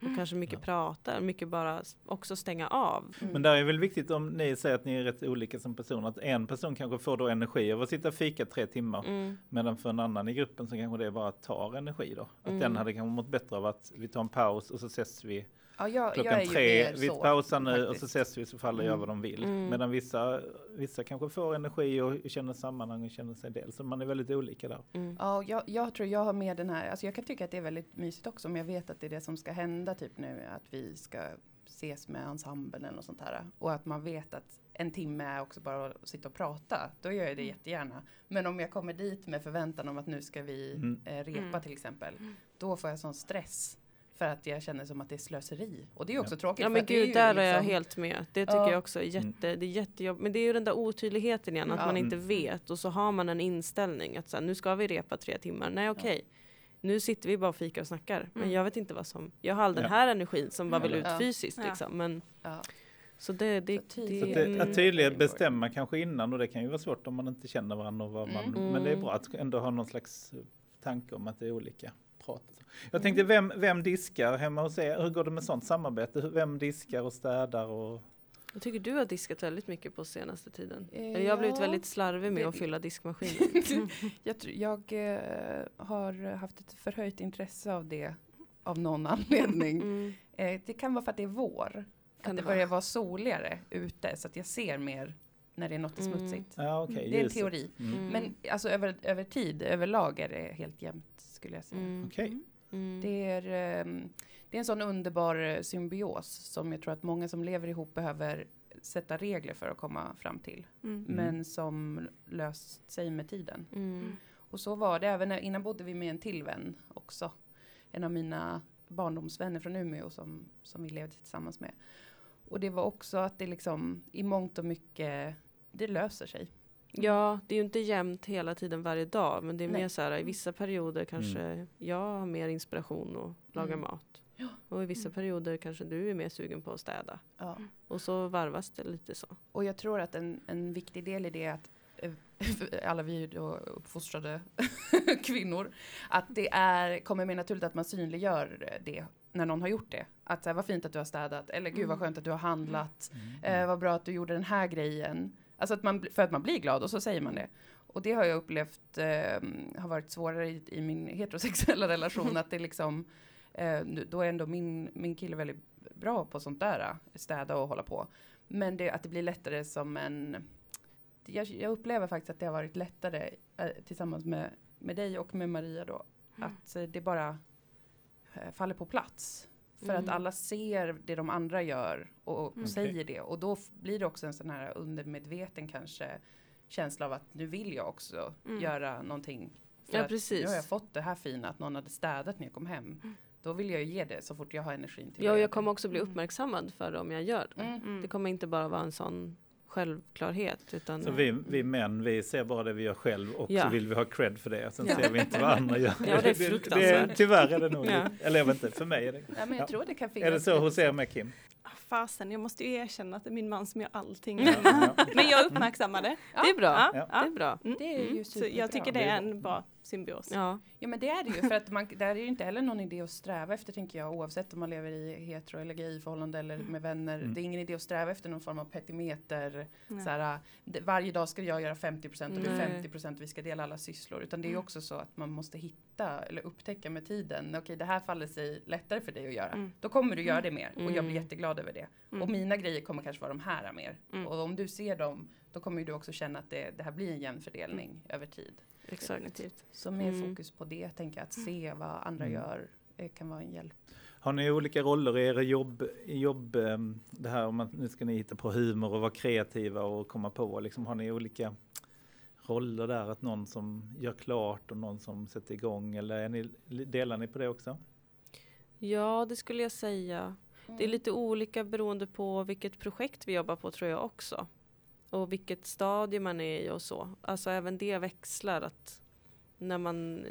Mm. Och kanske mycket Ja. prata, mycket bara också stänga av. Mm. Men där är väl viktigt om ni säger att ni är rätt olika som personer, att en person kanske får då energi av att sitta och fika tre timmar, Mm. medan för en annan i gruppen så kanske det bara tar energi då. Att Mm. den hade kanske mått bättre av att vi tar en paus och så ses vi ja, jag, jag klockan är ju tre, vi så, pausar nu och så faktiskt. ses vi så får alla göra Mm. vad de vill. Mm. Medan vissa, vissa kanske får energi och känner sammanhang och känner sig del. Så man är väldigt olika där. Mm. Ja, jag, jag tror jag har med den här, alltså jag kan tycka att det är väldigt mysigt också om jag vet att det är det som ska hända typ nu, att vi ska ses med ensemblen eller något sånt här. Och att man vet att en timme är också bara att sitta och prata, då gör jag det jättegärna. Men om jag kommer dit med förväntan om att nu ska vi Mm. eh, repa Mm. till exempel, då får jag sån stress. För att jag känner som att det är slöseri. Och det är också tråkigt. Ja för men att det är gud, där är jag liksom- helt med. Det tycker Ja. jag också är jätte, det är jättejobb. Men det är ju den där otydligheten igen, att Ja. man inte Mm. vet. Och så har man en inställning att så här, nu ska vi repa tre timmar. Nej okej. Nu sitter vi bara och fikar och snackar. Men Mm. jag vet inte vad som... Jag har all den Ja. här energin som bara vill ut Ja. fysiskt Ja. liksom. Men, Ja. så det... det, Så det, Så Mm. det, att mm, ingår. bestämma kanske innan och det kan ju vara svårt om man inte känner varandra och vad man, Mm. men det är Mm. bra att ändå ha någon slags tanke om att det är olika prat. och så. Jag Mm. tänkte vem, vem diskar hemma hos er? Hur går det med sånt samarbete? Vem diskar och städar? Och... jag tycker du har diskat väldigt mycket på senaste tiden. Eh, jag har blivit ja. väldigt slarvig med Det- att fylla diskmaskinen. Jag, tror- jag eh, har haft ett förhöjt intresse av det av någon anledning. Mm. Eh, det kan vara för att det är vår. Kan att det börjar vara soligare ute så att jag ser mer när det är något Mm. smutsigt. Ja, okej, det är en teori. Mm. Mm. Men alltså över, över tid, överlag är det helt jämnt skulle jag säga. Mm. Okej. Mm. Det, är, ehm, det är en sån underbar eh, symbios som jag tror att många som lever ihop behöver sätta regler för att komma fram till. Mm. Men som löst sig med tiden. Mm. Och så var det även när- innan bodde vi med en till vän också. En av mina barndomsvänner från Umeå som, som vi levde tillsammans med. Och det var också att det liksom i mångt och mycket, det löser sig. Ja, det är ju inte jämnt hela tiden varje dag, men det är Nej. mer så här i vissa perioder kanske jag har mer inspiration att laga Mm. mat. Ja. Och i vissa perioder kanske du är mer sugen på att städa. Ja. Och så varvas det lite så. Och jag tror att en, en viktig del i det är att eh, alla vi då uppfostrade kvinnor, att det är, kommer mer naturligt att man synliggör det när någon har gjort det. Att så här, vad fint att du har städat, eller gud vad Mm. skönt att du har handlat, Mm. eh, vad bra att du gjorde den här grejen. Alltså att man, för att man blir glad och så säger man det. Och det har jag upplevt eh, har varit svårare i, i min heterosexuella relation, att det liksom, eh, då är ändå min, min kille väldigt bra på sånt där, eh, städa och hålla på. Men det, att det blir lättare som en jag, jag upplever faktiskt att det har varit lättare eh, tillsammans med, med dig och med Maria då. Mm. Att eh, det bara eh, faller på plats. För Mm. att alla ser det de andra gör och, och Mm. säger det. Och då blir det också en sån här undermedveten kanske känsla av att nu vill jag också Mm. göra någonting. För Ja, att precis. Nu har jag fått det här fina att någon hade städat när jag kom hem. Då vill jag ju ge det så fort jag har energin till Ja, och göra jag kommer det. också bli Mm. uppmärksammad för det om jag gör det. Mm. Mm. Det kommer inte bara vara en sån självklarhet. Utan Så vi, vi män, vi ser bara det vi gör själv och Ja. så vill vi ha cred för det. Sen Ja. ser vi inte vad andra gör. Ja, det är fruktansvärt. tyvärr är det nog, Ja. eller jag vet inte, för mig är det. Ja, men jag Ja. tror det kan finnas. Är det så hos er med Kim? Ah, Fasen, jag måste ju erkänna att det är min man som gör allting. Ja. Men jag uppmärksammar det. Det är bra. Ja, Ja. ja. Det är bra. Mm. Det är ju Mm. Så jag tycker det är en bra symbios. Ja. Ja men det är det ju för att man, där är ju inte heller någon idé att sträva efter tänker jag oavsett om man lever i hetero eller gay förhållande eller med vänner. Mm. Det är ingen idé att sträva efter någon form av petimeter. Nej. Så här, det, varje dag ska jag göra 50% och det är Nej. 50% vi ska dela alla sysslor. Utan det är ju Mm. också så att man måste hitta eller upptäcka med tiden. Okej det här faller sig lättare för dig att göra. Mm. Då kommer du göra det mer och jag blir Mm. jätteglad över det. Mm. Och mina grejer kommer kanske vara de här mer. Mm. Och om du ser dem då kommer du också känna att det, det här blir en jämn fördelning Mm. över tid. Exakt. Definitivt. Så mer Mm. fokus på det, tänker jag, att se vad andra Mm. gör eh, kan vara en hjälp. Har ni olika roller i era jobb? jobb ehm, det här om att nu ska ni hitta på humor och vara kreativa och komma på. Liksom, har ni olika roller där? Att någon som gör klart och någon som sätter igång? Eller är ni, delar ni på det också? ja, det skulle jag säga. Det är lite olika beroende på vilket projekt vi jobbar på tror jag också. Och vilket stadie man är i och så. Alltså även det växlar. att när man,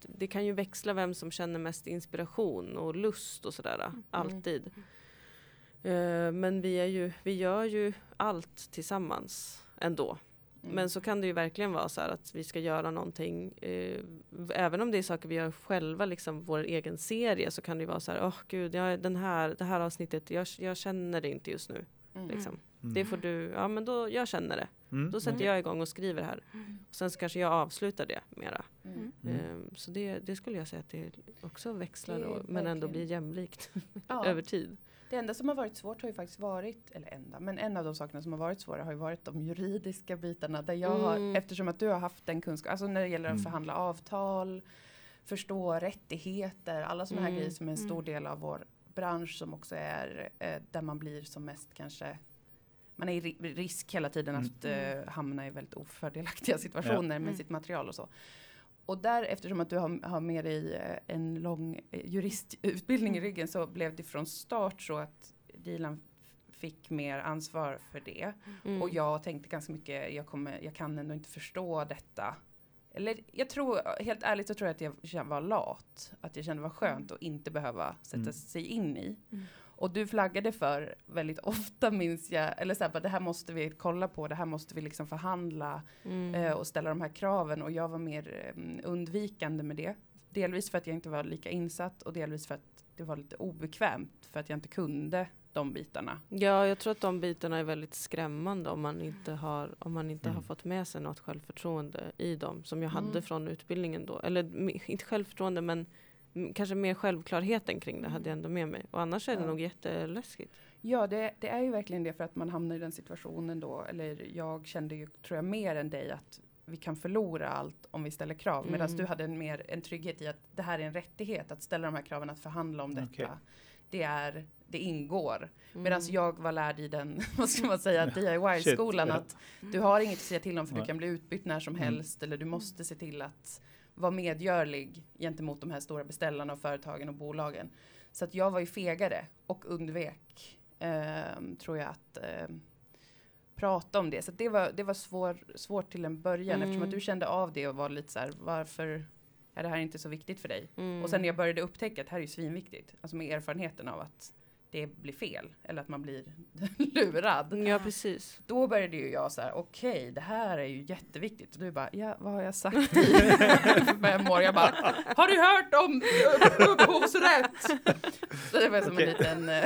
Det kan ju växla vem som känner mest inspiration och lust och sådär. Alltid. Eh, Men vi, är ju, vi gör ju allt tillsammans ändå. Mm. Men så kan det ju verkligen vara så här att vi ska göra någonting, eh, även om det är saker vi gör själva, liksom vår egen serie, så kan det ju vara så här, åh gud, jag, den här, det här avsnittet, jag, jag känner det inte just nu. Mm. Liksom. Mm. Det får du, ja men då, jag känner det. Mm, Då sätter okej. jag igång och skriver här. Och sen så kanske jag avslutar det mera. Mm. Mm. Eh, så det, det skulle jag säga att det också växlar, Det och, men ändå blir jämlikt Ja. över tid. Det enda som har varit svårt har ju faktiskt varit, eller enda, men en av de sakerna som har varit svåra har ju varit de juridiska bitarna. Där jag har, Mm. eftersom att du har haft den kunskapen, alltså när det gäller att Mm. förhandla avtal, förstå rättigheter, alla sådana här Mm. grejer som är en stor Mm. del av vår bransch som också är eh, där man blir som mest kanske man är i ri- risk hela tiden Mm. att eh, hamna i väldigt ofördelaktiga situationer med Mm. sitt material och så. Och där, eftersom att du har, har med dig eh, en lång eh, juristutbildning i ryggen så blev det från start så att Dilan fick mer ansvar för det. Mm. Och jag tänkte ganska mycket, jag, kommer, jag kan ändå inte förstå detta. Eller jag tror, helt ärligt så tror jag att jag var lat. Att jag kände det var skönt att inte behöva sätta Mm. sig in i. Mm. Och du flaggade för väldigt ofta minns jag, eller så här, det här måste vi kolla på, det här måste vi liksom förhandla Mm. eh, och ställa de här kraven. Och jag var mer eh, undvikande med det. Delvis för att jag inte var lika insatt och delvis för att det var lite obekvämt för att jag inte kunde de bitarna. Ja, jag tror att de bitarna är väldigt skrämmande om man inte har, om man inte har Mm. fått med sig något självförtroende i dem som jag Mm. hade från utbildningen då. Eller inte självförtroende men kanske mer självklarheten kring det hade jag ändå med mig. Och annars är det Ja. nog jätteläskigt. Ja, det, det är ju verkligen det för att man hamnar i den situationen då. Eller jag kände ju, tror jag, mer än dig att vi kan förlora allt om vi ställer krav. Medan Mm. du hade en, mer, en trygghet i att det här är en rättighet att ställa de här kraven, att förhandla om detta. Okej. Det, är, det ingår. Mm. Medan jag var lärd i den, vad ska man säga, DIY-skolan att du har inget att säga till om för Nej. du kan bli utbytt när som Mm. helst. Eller du måste se till att vara medgörlig gentemot de här stora beställarna och företagen och bolagen. Så att jag var ju fegare och undvek, ehm, tror jag, att ehm, prata om det. Så det var, det var svår, svårt till en början Mm. eftersom att du kände av det och var lite så här, varför är det här inte så viktigt för dig? Mm. Och sen när jag började upptäcka att det här är ju svinviktigt, alltså med erfarenheten av att det blir fel eller att man blir lurad. Ja, precis. Då började ju jag så här, okej, det här är ju jätteviktigt. Och du bara, ja, vad har jag sagt i fem år? Jag bara, har du hört om upphovsrätt? Så det var som Okej. en liten, uh,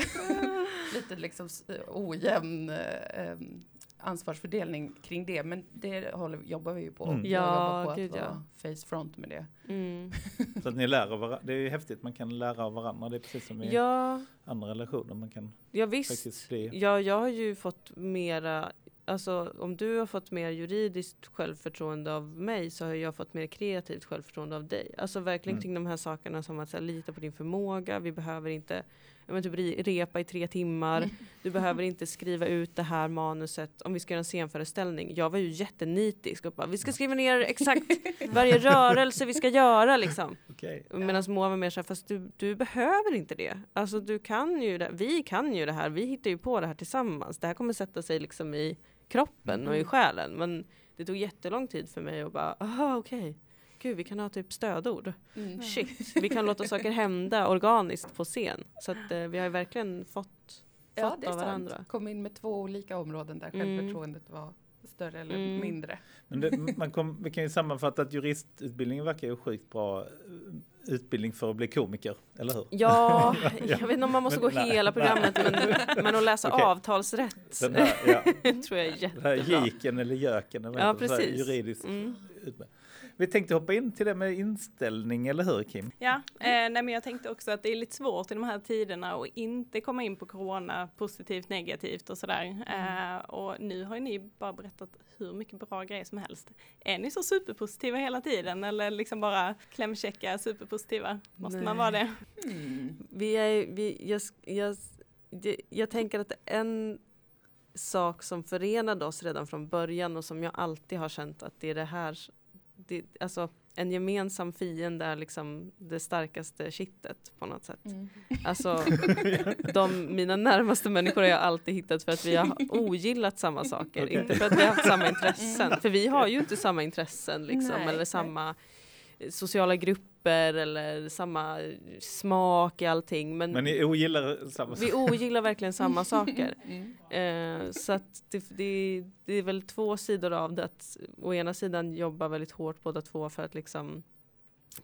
lite liksom ojämn um, ansvarsfördelning kring det. Men det håller, jobbar vi ju på. Mm. Jag Ja, jobbar på gud, att ja. vara face front med det. Mm. Så att ni lär av varandra. Det är ju häftigt, man kan lära av varandra. Det är precis som i Ja, andra relationer. Man kan ja, visst. faktiskt bli... Ja, jag har ju fått mera alltså om du har fått mer juridiskt självförtroende av mig så har jag fått mer kreativt självförtroende av dig. Alltså verkligen Mm. kring de här sakerna som att här, lita på din förmåga. Vi behöver inte men, typ, re- repa i tre timmar. Du behöver inte skriva ut det här manuset om vi ska göra en scenföreställning. Jag var ju jättenitisk och bara vi ska skriva ner exakt varje rörelse vi ska göra liksom. Okej. Medan Moa var mer så här, fast du, du behöver inte det. Alltså du kan ju det, vi kan ju det här, vi hittar ju på det här tillsammans. Det här kommer sätta sig liksom i kroppen och i själen. Men det tog jättelång tid för mig att bara, aha okej. Gud, vi kan ha typ stödord. Mm. Shit, vi kan låta saker hända organiskt på scen. Så att eh, vi har ju verkligen fått, Ja, fått det är av sant. varandra. Kom in med två olika områden där Mm. självförtroendet var större eller Mm. mindre. Men det, man kom, vi kan ju sammanfatta att juristutbildningen verkar ju sjukt bra eh, utbildning för att bli komiker, eller hur? Ja, Ja. jag vet inte om man måste Men gå nej, hela nej. programmet men, men att läsa Okej. avtalsrätt här, ja, tror jag är den här jättebra. giken eller göken, eller Ja, här precis. Juridisk Mm. utbildning. Vi tänkte hoppa in till det med inställning, eller hur Kim? Ja, eh, nej, men jag tänkte också att det är lite svårt i de här tiderna att inte komma in på corona positivt, negativt och sådär. Eh, och nu har ju ni bara berättat hur mycket bra grejer som helst. Är ni så superpositiva hela tiden eller liksom bara klämkäcka superpositiva? Måste man vara det? Mm. Vi är, vi, jag, jag, det- jag tänker att en sak som förenade oss redan från början och som jag alltid har känt att det är det här, det, alltså en gemensam fiende är liksom det starkaste kittet på något sätt. Mm. Alltså de, mina närmaste människor har jag alltid hittat för att vi har ogillat samma saker, Okej. inte för att vi har haft samma intressen. För vi har ju inte samma intressen liksom, Nej, eller nej. samma sociala grupper eller samma smak i allting. Men, Men ni ogillar samma vi ogillar verkligen samma saker. Mm. Eh, så att det, det, det är väl två sidor av det. Att å ena sidan jobba väldigt hårt båda två för att liksom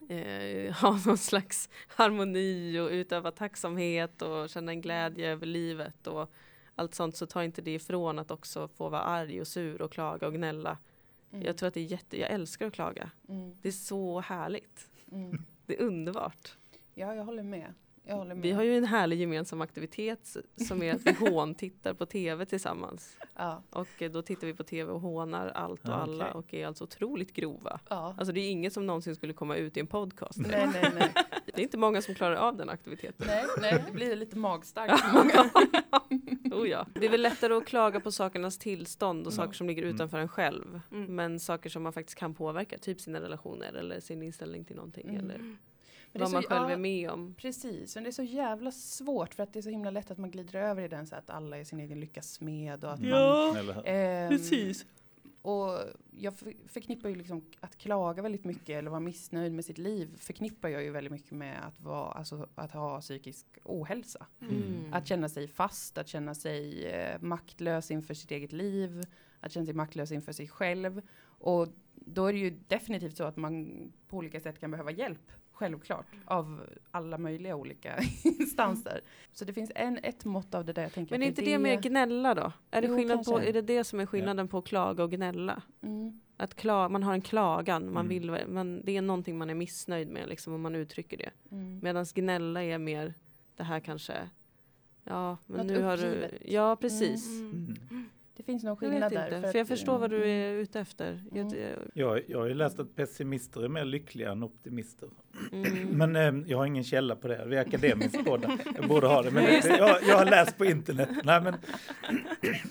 eh, ha någon slags harmoni och utöva tacksamhet och känna en glädje över livet och allt sånt så tar inte det ifrån att också få vara arg och sur och klaga och gnälla. Mm. Jag tror att det är jätte, jag älskar att klaga. Mm. Det är så härligt. Mm. Det är underbart. Ja, jag håller med. Jag håller med. Vi har ju en härlig gemensam aktivitet som är att vi håntittar på tv tillsammans. ja. Och eh, då tittar vi på tv och hånar allt och Ja, alla okej. och är alltså otroligt grova. Ja. Alltså det är inget som någonsin skulle komma ut i en podcast. Nej, nej, nej. Det är inte många som klarar av den aktiviteten. nej, nej, det blir lite magstarkt för många. Oh ja. Det är väl lättare att klaga på sakernas tillstånd och Ja. saker som ligger Mm. utanför en själv. Mm. Men saker som man faktiskt kan påverka, typ sina relationer eller sin inställning till någonting Mm. eller vad så- man själv ja, är med om. Precis, men det är så jävla svårt för att det är så himla lätt att man glider över i den så att alla är sin egen lyckas smed och att man Eller hur? Ehm, Och jag för- förknippar ju liksom att klaga väldigt mycket eller vara missnöjd med sitt liv förknippar jag ju väldigt mycket med att, vara, alltså, att ha psykisk ohälsa. Mm. Att känna sig fast, att känna sig eh, maktlös inför sitt eget liv, att känna sig maktlös inför sig själv. Och då är det ju definitivt så att man på olika sätt kan behöva hjälp, självklart, av alla möjliga olika instanser. Så det finns en, ett mått av det där jag tänker Men är inte det mer gnälla då? Är det, Jo, skillnad på, är det det som är skillnaden på att klaga och gnälla? Mm, Att kla, man har en klagan, man Mm. vill, man, det är någonting man är missnöjd med liksom, och man uttrycker det. mm. Medan gnälla är mer det här kanske, ja men Något nu har du, uppgivet. ja precis. Mm. Det finns någon Jag vet skillnad inte, där. för, att, jag förstår vad du är ute efter. Jag- Mm. jag- Jag, jag har ju läst att pessimister är mer lyckliga än optimister. Mm. Men eh, jag har ingen källa på det. Vi är akademisk båda. Jag borde ha det. Men det, jag, jag har läst på internet. Nej, men,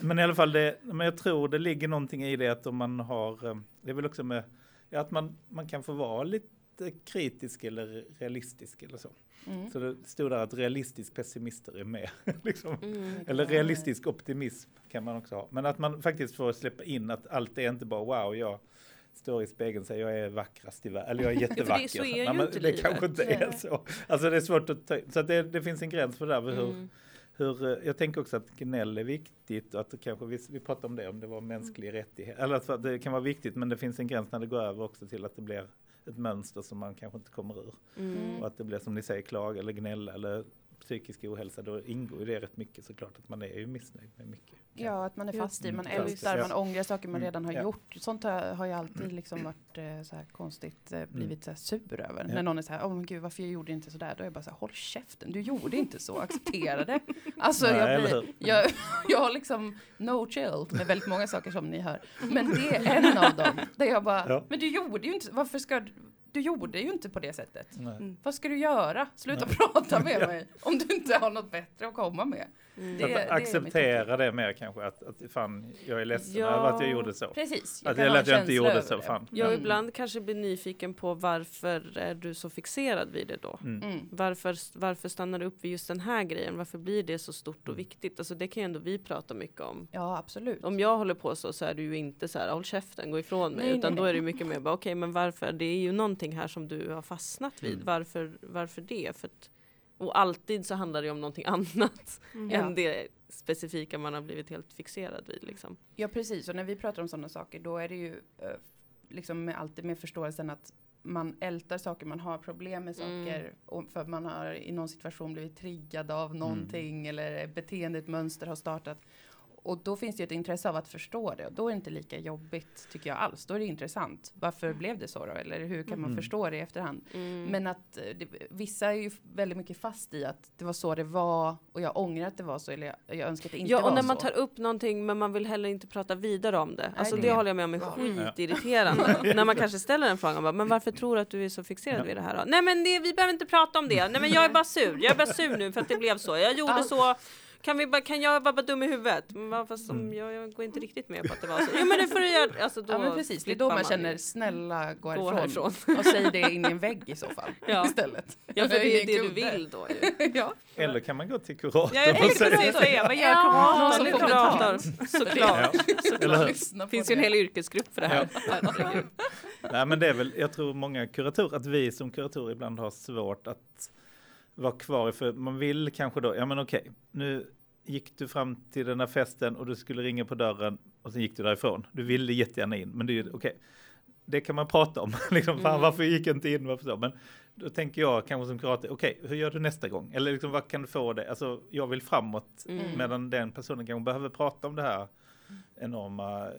men i alla fall, det, men jag tror det ligger någonting i det att om man har, eh, det är väl också med, att man, man kan få vara lite kritisk eller realistisk eller så. Mm. Så det stod där att realistisk pessimister är med. liksom. Mm. Eller realistisk optimism kan man också ha. Men att man faktiskt får släppa in att allt är inte bara wow, jag står i spegeln och säger jag är vackrast i världen, eller jag är jättevacker. så är Nej, men det livet. kanske inte är så. Alltså det är svårt att ta Så att det, det finns en gräns för det där. med Hur, Mm. hur, eh, jag tänker också att gnäll är viktigt och att kanske, vi, vi pratade om det, om det var mänsklig rättighet. Eller att det kan vara viktigt men det finns en gräns när det går över också till att det blir ett mönster som man kanske inte kommer ur. Mm. Och att det blir som ni säger klag eller gnälla eller psykisk ohälsa, då ingår ju det rätt mycket såklart att man är ju missnöjd med mycket. Ja, att man är fast i, man Mm, ältar, ja. man ångrar saker man Mm, redan har ja. gjort. Sånt har, har jag alltid liksom varit eh, så här konstigt, eh, blivit så här sur över. Ja. När någon är så här, åh men gud varför jag gjorde inte sådär? Då är jag bara så här, håll käften, du gjorde inte så, acceptera det. Alltså Nej, jag, blir, jag, jag har liksom no chill med väldigt många saker som ni hör. Men det är en av dem, där jag bara, Ja. men du gjorde ju inte, varför ska du, du gjorde ju inte på det sättet. Mm. Vad ska du göra? Sluta Nej. prata med mig om du inte har något bättre att komma med. Mm. Det- att mitt acceptera det mer kanske, att, att fan, jag är ledsen Ja. över att jag gjorde så. Precis. Att, kan eller att jag inte gjorde så, det. fan. Jag Mm. ibland kanske blir nyfiken på varför är du så fixerad vid det då? Mm. Mm. Varför, varför stannar du upp vid just den här grejen? Varför blir det så stort Mm. och viktigt? Alltså det kan ju ändå vi prata mycket om. Ja, absolut. Om jag håller på så så är du ju inte så här håll käften, gå ifrån mig. Nej, utan nej, då nej. är det mycket mer bara okej men varför? Det är ju någonting här som du har fastnat vid. Mm. Varför, varför det? För att, och alltid så handlar det om någonting annat Mm. Ja. än det specifika man har blivit helt fixerad vid. Liksom. Ja, precis. Och när vi pratar om sådana saker, då är det ju eh, liksom med, alltid med förståelsen att man ältar saker, man har problem med Mm. saker och för att man har i någon situation blivit triggad av någonting eller beteendet, mönster har startat. Och då finns det ett intresse av att förstå det och då är det inte lika jobbigt tycker jag alls. Då är det intressant. Varför blev det så då? Eller hur kan man Mm. förstå det i efterhand? Mm. Men att eh, det, vissa är ju väldigt mycket fast i att det var så det var och jag ångrar att det var så eller jag, jag önskar att det inte Ja, var och när man så. tar upp någonting men man vill heller inte prata vidare om det. Alltså det det är håller jag med om är bra. skitirriterande. när man kanske ställer den frågan, bara, men varför tror du att du är så fixerad Ja. vid det här då? Nej men det, vi behöver inte prata om det. Nej men jag är bara sur. Jag är bara sur nu för att det blev så. Jag gjorde så. Kan, vi bara, kan jag vara bara dum i huvudet? Men vad- fast som, Mm. jag, jag går inte riktigt med på att det var så. Jo men det får du göra. Alltså, då Ja men precis, det är då man ju. känner snälla gå Gå härifrån. härifrån. Och säg det in i en vägg i så fall Ja. istället. Ja för det är det du vill då ju. ja. Eller kan man gå till kuratorn Ja, och säga precis säga, vad gör Ja, någon kuratorn? som nu? får Kurator, såklart. Ja, på finns ju en det. hel yrkesgrupp för det här. Nej men det är väl, jag tror många kuratorer, att vi som kuratorer ibland har svårt att vara kvar i, för man vill kanske då, ja men okej, nu gick du fram till den här festen och du skulle ringa på dörren och sen gick du därifrån. Du ville jättegärna in, men det är ju okej. Det kan man prata om, liksom, fan Mm. varför gick jag inte in, varför så? Men då tänker jag kanske som kurator, okej, hur gör du nästa gång? Eller liksom, vad kan du få det? Alltså, jag vill framåt, Mm. medan den personen kanske behöver prata om det här enorma,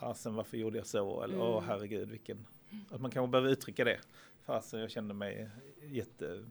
fasen varför gjorde jag så? Eller åh Mm. herregud vilken, att man kanske behöver uttrycka det. Fasen jag kände mig jätte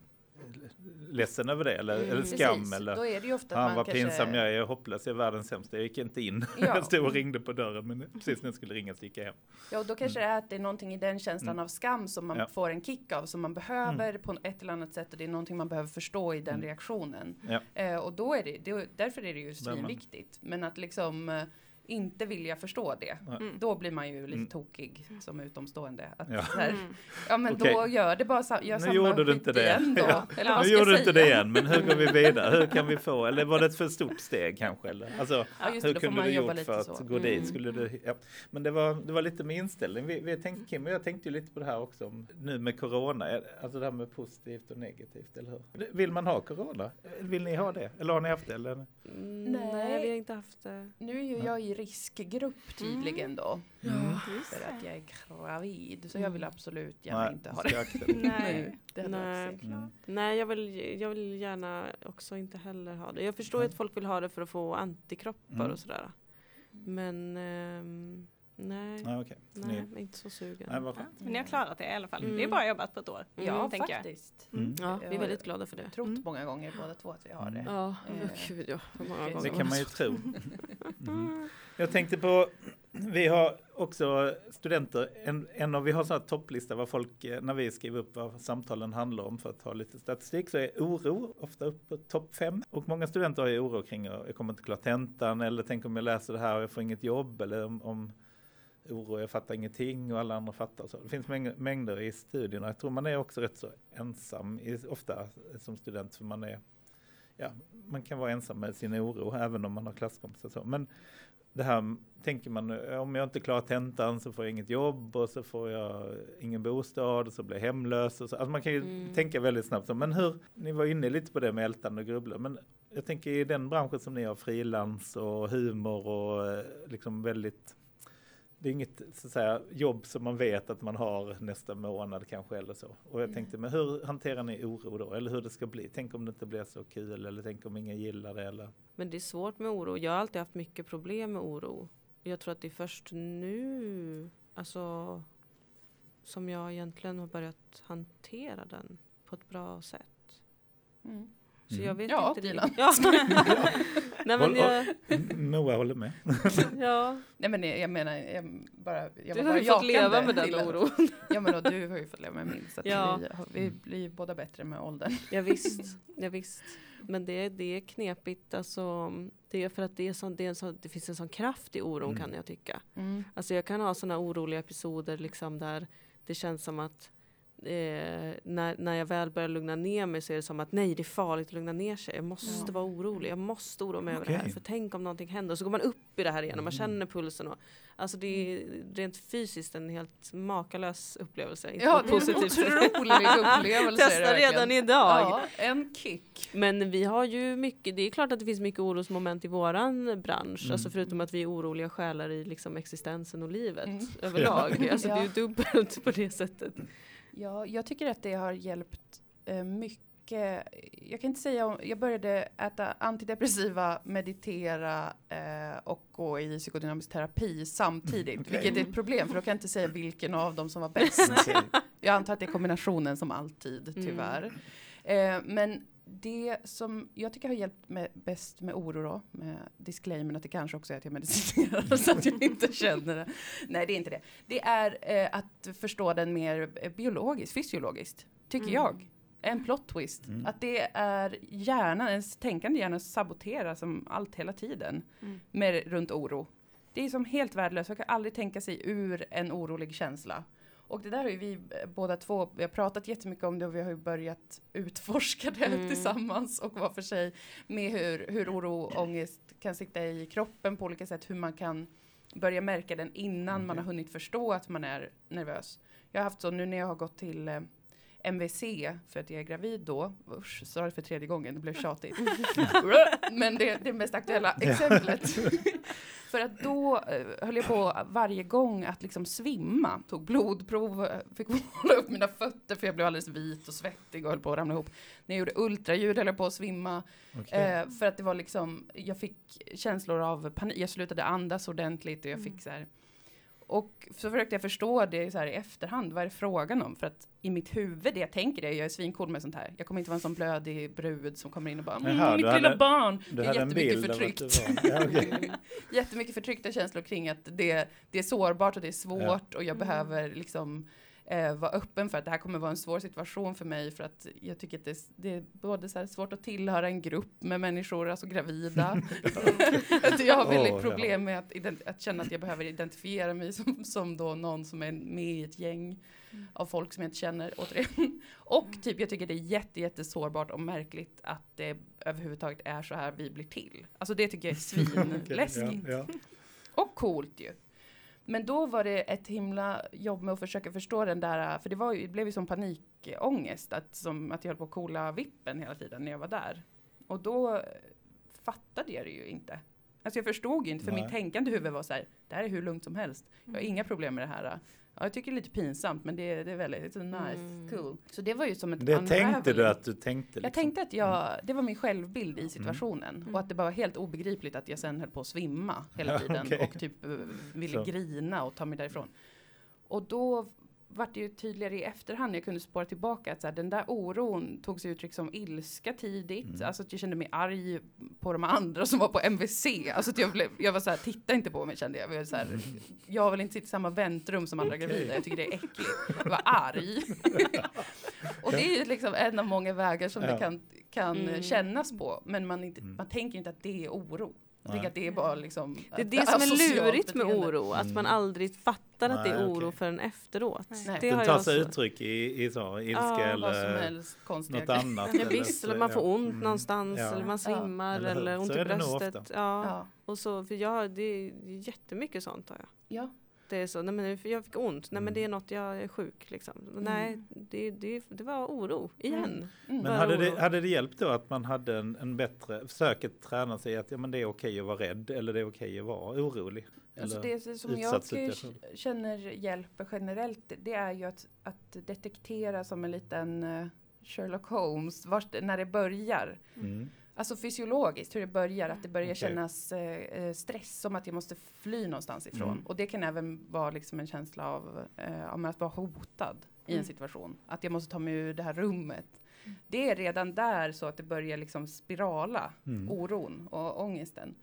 ledsen över det eller, Mm. eller skam Precis, eller då är det ju ofta han vad kanske... pinsam jag är, hopplös, jag är världens sämsta, jag gick inte in. Ja. Jag stod och ringde på dörren men precis när jag skulle ringa så gick jag hem. Ja, och då kanske det är att det är någonting i den känslan Mm. av skam som man Ja. får en kick av, som man behöver på ett eller annat sätt och det är någonting man behöver förstå i den Mm. reaktionen. Ja. Eh, och då är det, det, därför är det ju svinviktigt. Men att liksom eh, inte vilja förstå det. Mm. då blir man ju lite Mm. tokig som utomstående. Att Ja. här, Mm. ja men Okej. då gör det bara sa, gör Nu samma gjorde du inte det. igen då. Ja. Eller Nu gjorde du inte det igen, men hur går vi vidare? Hur kan vi få, eller var det ett för stort steg kanske? Eller? Alltså, Ja, just det, hur får kunde man du jobba gjort lite för att så. gå Mm. dit? Skulle du, ja. Men det var, det var lite med inställning. Vi, vi tänkte, Kim och jag tänkte ju lite på det här också, om, nu med corona, alltså det här med positivt och negativt, eller hur? Vill man ha corona? Vill ni ha det? Eller har ni haft det? Eller? Mm, Nej. nej, vi har inte haft det. Nu är ju jag i riskgrupp tydligen då. Mm. Just För att jag är gravid. Så jag vill absolut gärna Nej, inte ha det. Nej. Det Nej. Mm. Nej, jag vill, jag vill gärna också inte heller ha det. Jag förstår Nej. att folk vill ha det för att få antikroppar Mm. och sådär. Men ehm, nej, okej. Så nej, ni- jag inte så sugen. Nej, vad Ja, men ni har klarat det i alla fall. Det är Mm. bra jobbat på ett år. Ja, tänker jag. faktiskt. Mm. Ja, vi är väldigt glada för det. Trott Mm. många gånger båda två att vi har det. Mm. Ja, Eh, gud ja. Många det gånger Det kan man ju tro. Mm. Jag tänkte på, vi har också studenter, en, en av, vi har en sån här topplista vad folk, eh, när vi skriver upp vad samtalen handlar om för att ha lite statistik, så är oro ofta upp på topp fem. Och många studenter har ju oro kring, att jag kommer inte klara tentan, eller tänk om jag läser det här och jag får inget jobb, eller om, om oro, jag fattar ingenting och alla andra fattar. Så det finns mängder, mängder i studierna. Jag tror man är också rätt så ensam, i, ofta som student, för man är ja, man kan vara ensam med sin oro även om man har klasskompisar. Så. Men det här tänker man, om jag inte klarar tentan så får jag inget jobb och så får jag ingen bostad och så blir jag hemlös. Och så. Alltså man kan ju Mm. tänka väldigt snabbt. Så. Men hur, ni var inne lite på det med ältande och grubbla, men jag tänker i den branschen som ni har, frilans och humor och eh, liksom väldigt det är inget så att säga, jobb som man vet att man har nästa månad kanske eller så. Och jag tänkte, men hur hanterar ni oro då? Eller hur det ska bli? Tänk om det inte blir så kul eller tänk om ingen gillar det eller? Men det är svårt med oro. Jag har alltid haft mycket problem med oro. Jag tror att det är först nu, alltså, som jag egentligen har börjat hantera den på ett bra sätt. Mm. Så Mm. jag vet Ja, inte Dilan. Ja. Nej, men jag, Moa håller med. ja. Nej men jag menar, jag bara, jag Du har ju fått leva med den oron. Ja men och du har ju fått leva med min så att Ja. vi, vi blir båda bättre med åldern. Ja, visst, ja, visst. Men det, det är knepigt alltså. Det är för att det, är sån, det, är sån, det finns en sån kraft i oron Mm. kan jag tycka. Mm. Alltså jag kan ha såna oroliga episoder liksom där det känns som att eh, när, när jag väl börjar lugna ner mig så är det som att nej det är farligt att lugna ner sig. Jag måste Ja. vara orolig. Jag måste oroa mig över det här. För tänk om någonting händer. Och så går man upp i det här igen och man Mm. känner pulsen. Och, alltså det är rent fysiskt en helt makalös upplevelse. Inte Ja, sätt. otrolig upplevelse. Testa redan idag. Ja, en kick. Men vi har ju mycket, det är klart att det finns mycket orosmoment i våran bransch. Mm. Alltså förutom att vi är oroliga själar i liksom existensen och livet Mm. överlag. Alltså det är ju Ja. dubbelt på det sättet. Ja, jag tycker att det har hjälpt eh, mycket. Jag kan inte säga om, jag började äta antidepressiva, meditera eh, och gå i psykodynamisk terapi samtidigt. Okej. Vilket är ett problem för då kan jag inte säga vilken av dem som var bäst. Jag antar att det är kombinationen som alltid, Mm. tyvärr. Eh, men det som jag tycker har hjälpt mig bäst med oro då, med disclaimern att det kanske också är att jag medicinerar så att jag inte känner det. Nej, det är inte det. Det är eh, att förstå den mer eh, biologiskt, fysiologiskt, tycker Mm. jag. En plot twist. Mm. Att det är hjärnan, ens tänkande hjärna saboterar som allt hela tiden Mm. med runt oro. Det är som helt värdelöst, jag kan aldrig tänka sig ur en orolig känsla. Och det där har ju vi eh, båda två, vi har pratat jättemycket om det och vi har ju börjat utforska det Mm. tillsammans och var för sig med hur, hur oro och ångest kan sitta i kroppen på olika sätt, hur man kan börja märka den innan man har hunnit förstå att man är nervös. Jag har haft så nu när jag har gått till eh, MVC för att jag är gravid då. Usch, sa det för tredje gången, det blev tjatigt. Men det, det mest aktuella exemplet. för att då eh, höll jag på varje gång att liksom svimma. Tog blodprov, eh, fick hålla upp mina fötter för jag blev alldeles vit och svettig och höll på att ramla ihop. När jag gjorde ultraljud höll jag på att svimma. Okej. Eh, för att det var liksom, jag fick känslor av panik. Jag slutade andas ordentligt och jag fick så här. Och så försökte jag förstå det så här i efterhand. Vad är det frågan om? För att i mitt huvud, det jag tänker är, jag är svincool med sånt här. Jag kommer inte vara en sån blödig brud som kommer in och bara, mm, Jaha, mitt lilla hade- barn. Du det är en jättemycket bild av att förtryckt. Ja, okej. Jättemycket förtryckta känslor kring att det, det är sårbart och det är svårt och jag Mm. behöver liksom eh, vara öppen för att det här kommer vara en svår situation för mig för att jag tycker att det, det är både så här svårt att tillhöra en grupp med människor, alltså gravida. att jag har väldigt ja. problem med att, att känna att jag behöver identifiera mig som, som då någon som är med i ett gäng Mm. av folk som jag inte känner återigen. Och typ jag tycker det är jätte, jätte sårbart och märkligt att det överhuvudtaget är så här vi blir till. Alltså det tycker jag är svinläskigt. Ja, ja. Och coolt ju. Men då var det ett himla jobb med att försöka förstå den där, för det, var ju, det blev ju som panikångest, att, som, att jag höll på att kola vippen hela tiden när jag var där. Och då eh, fattade jag det ju inte. Alltså jag förstod ju inte, för Nej. mitt tänkande huvud var så här, det här är hur lugnt som helst. Jag har inga problem med det här. Ja, jag tycker det är lite pinsamt, men det är, det är väldigt nice, Mm. cool. Så det var ju som ett Det tänkte du att du tänkte? Liksom. Jag tänkte att jag, det var min självbild i situationen. Mm. Och att det bara var helt obegripligt att jag sen höll på att svimma hela tiden. okej. Och typ eh, ville Så. grina och ta mig därifrån. Och då vart det ju tydligare i efterhand, jag kunde spåra tillbaka att så här, den där oron tog sig uttryck som ilska tidigt. Mm. Alltså att jag kände mig arg på de andra som var på MVC. Alltså att jag, blev, jag var så här, titta inte på mig kände jag. Jag, så här, jag vill inte sitta i samma väntrum som andra Okej. gravida, jag tycker det är äckligt. Jag var arg. och det är ju liksom en av många vägar som Ja. det kan, kan Mm. kännas på. Men man, inte, Mm. man tänker inte att det är oro. Jag Nej. tänker att det är bara liksom Det är ett det som är lurigt med oro, att man Mm. aldrig fattar att det är oro okej. förrän efteråt. Nej. Det Den tar sig uttryck i, i så, ilska Ja, eller helst något annat. Ja, visst, eller man får ont Mm. någonstans, Ja. eller man svimmar, Eller eller ont i det bröstet. Ja. Och så, för jag, det är jättemycket sånt har jag. ja. Det är så, nej men jag fick ont, nej men Mm. det är något, jag är sjuk liksom. Nej, det, det, det var oro igen. Mm. Men hade det, hade det hjälpt då att man hade en, en bättre, försöker träna sig att ja, men det är okej att vara rädd eller det är okej att vara orolig? Alltså det som jag känner hjälper generellt, det är ju att, att detektera som en liten eh, Sherlock Holmes, vart, när det börjar. mm. Alltså fysiologiskt, hur det börjar, att det börjar Okej. kännas eh, eh, stress, som att jag måste fly någonstans ifrån. Mm. Och det kan även vara liksom en känsla av, eh, att vara hotad i en Mm. situation. Att jag måste ta mig ur det här rummet. Det är redan där så att det börjar liksom spirala, Mm. oron och ångesten.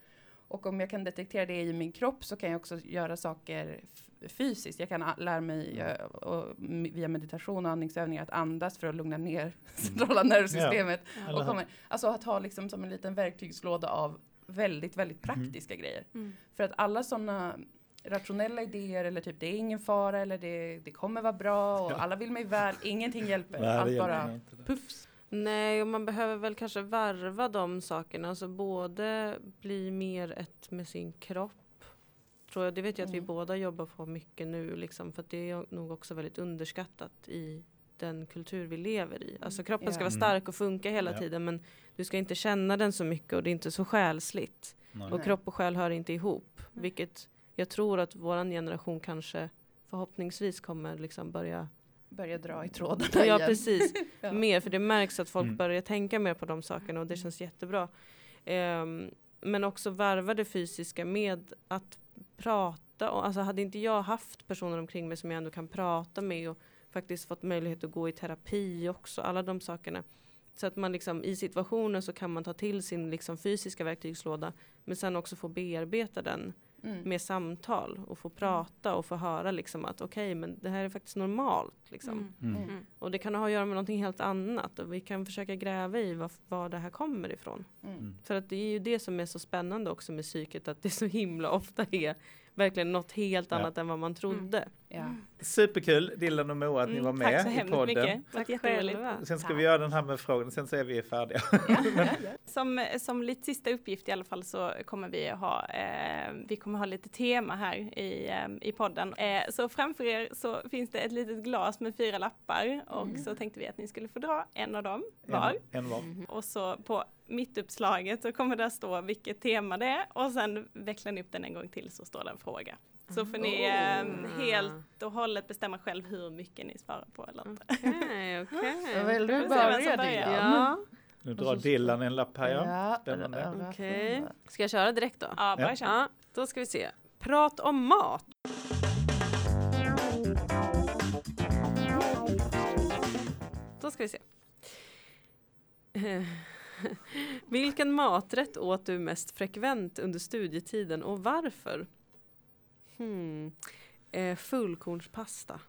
Och om jag kan detektera det i min kropp så kan jag också göra saker fysiskt. Jag kan lära mig Mm. eh, och, via meditation och andningsövningar att andas för att lugna ner centrala nervsystemet. Eller Och kommer, alltså att ha liksom som en liten verktygslåda av väldigt, väldigt praktiska grejer. Mm. För att alla sådana rationella idéer eller typ det är ingen fara eller det, det kommer vara bra och Ja. alla vill mig väl, ingenting hjälper. Nej, Allt bara puffs. Nej, och man behöver väl kanske varva de sakerna. Alltså både bli mer ett med sin kropp. Tror jag, det vet jag att vi Mm. båda jobbar på mycket nu. Liksom, för att det är nog också väldigt underskattat i den kultur vi lever i. Alltså kroppen ska vara stark och funka hela tiden men du ska inte känna den så mycket och det är inte så själsligt. Nej. Och kropp och själ hör inte ihop. Vilket jag tror att våran generation kanske förhoppningsvis kommer liksom börja Börja dra i trådarna Ja igen. precis, Ja. mer för det märks att folk Mm. börjar tänka mer på de sakerna och det känns jättebra. Ehm, men också varva det fysiska med att prata. Och, alltså hade inte jag haft personer omkring mig som jag ändå kan prata med och faktiskt fått möjlighet att gå i terapi också, alla de sakerna. Så att man liksom i situationen så kan man ta till sin liksom fysiska verktygslåda men sen också få bearbeta den Mm. med samtal och få prata och få höra liksom att okej men det här är faktiskt normalt. Liksom. Mm. Mm. Mm. Och det kan ha att göra med någonting helt annat och vi kan försöka gräva i var, var det här kommer ifrån. Mm. För att det är ju det som är så spännande också med psyket att det så himla ofta är verkligen något helt Ja. annat än vad man trodde. Ja. Superkul Dillan och Moa att ni Mm, var tack med så i hemskt podden. mycket. Tack Tack jätteroligt. själva. Sen ska Tack. vi göra den här med frågorna, sen så är vi färdiga. Som, som lite sista uppgift i alla fall så kommer vi ha, eh, vi kommer ha lite tema här i, eh, i podden. Eh, så framför er så finns det ett litet glas med fyra lappar och så tänkte vi att ni skulle få dra en av dem var. En, en var. Och så på mittuppslaget så kommer det stå vilket tema det är och sen vecklar ni upp den en gång till så står det en fråga. Så får ni eh, helt och hållet bestämma själv hur mycket ni svarar på eller inte. Okej, okej. Vill Får du börja? Dilan? Ja, Nu drar Dillan en lapp här ja. Spännande. okej. Ska jag köra direkt då? Ja, bara Ja. kör. Ja, då ska vi se. Prat om mat. Då ska vi se. Vilken maträtt åt du mest frekvent under studietiden och varför? Hmm. Eh, fullkornspasta.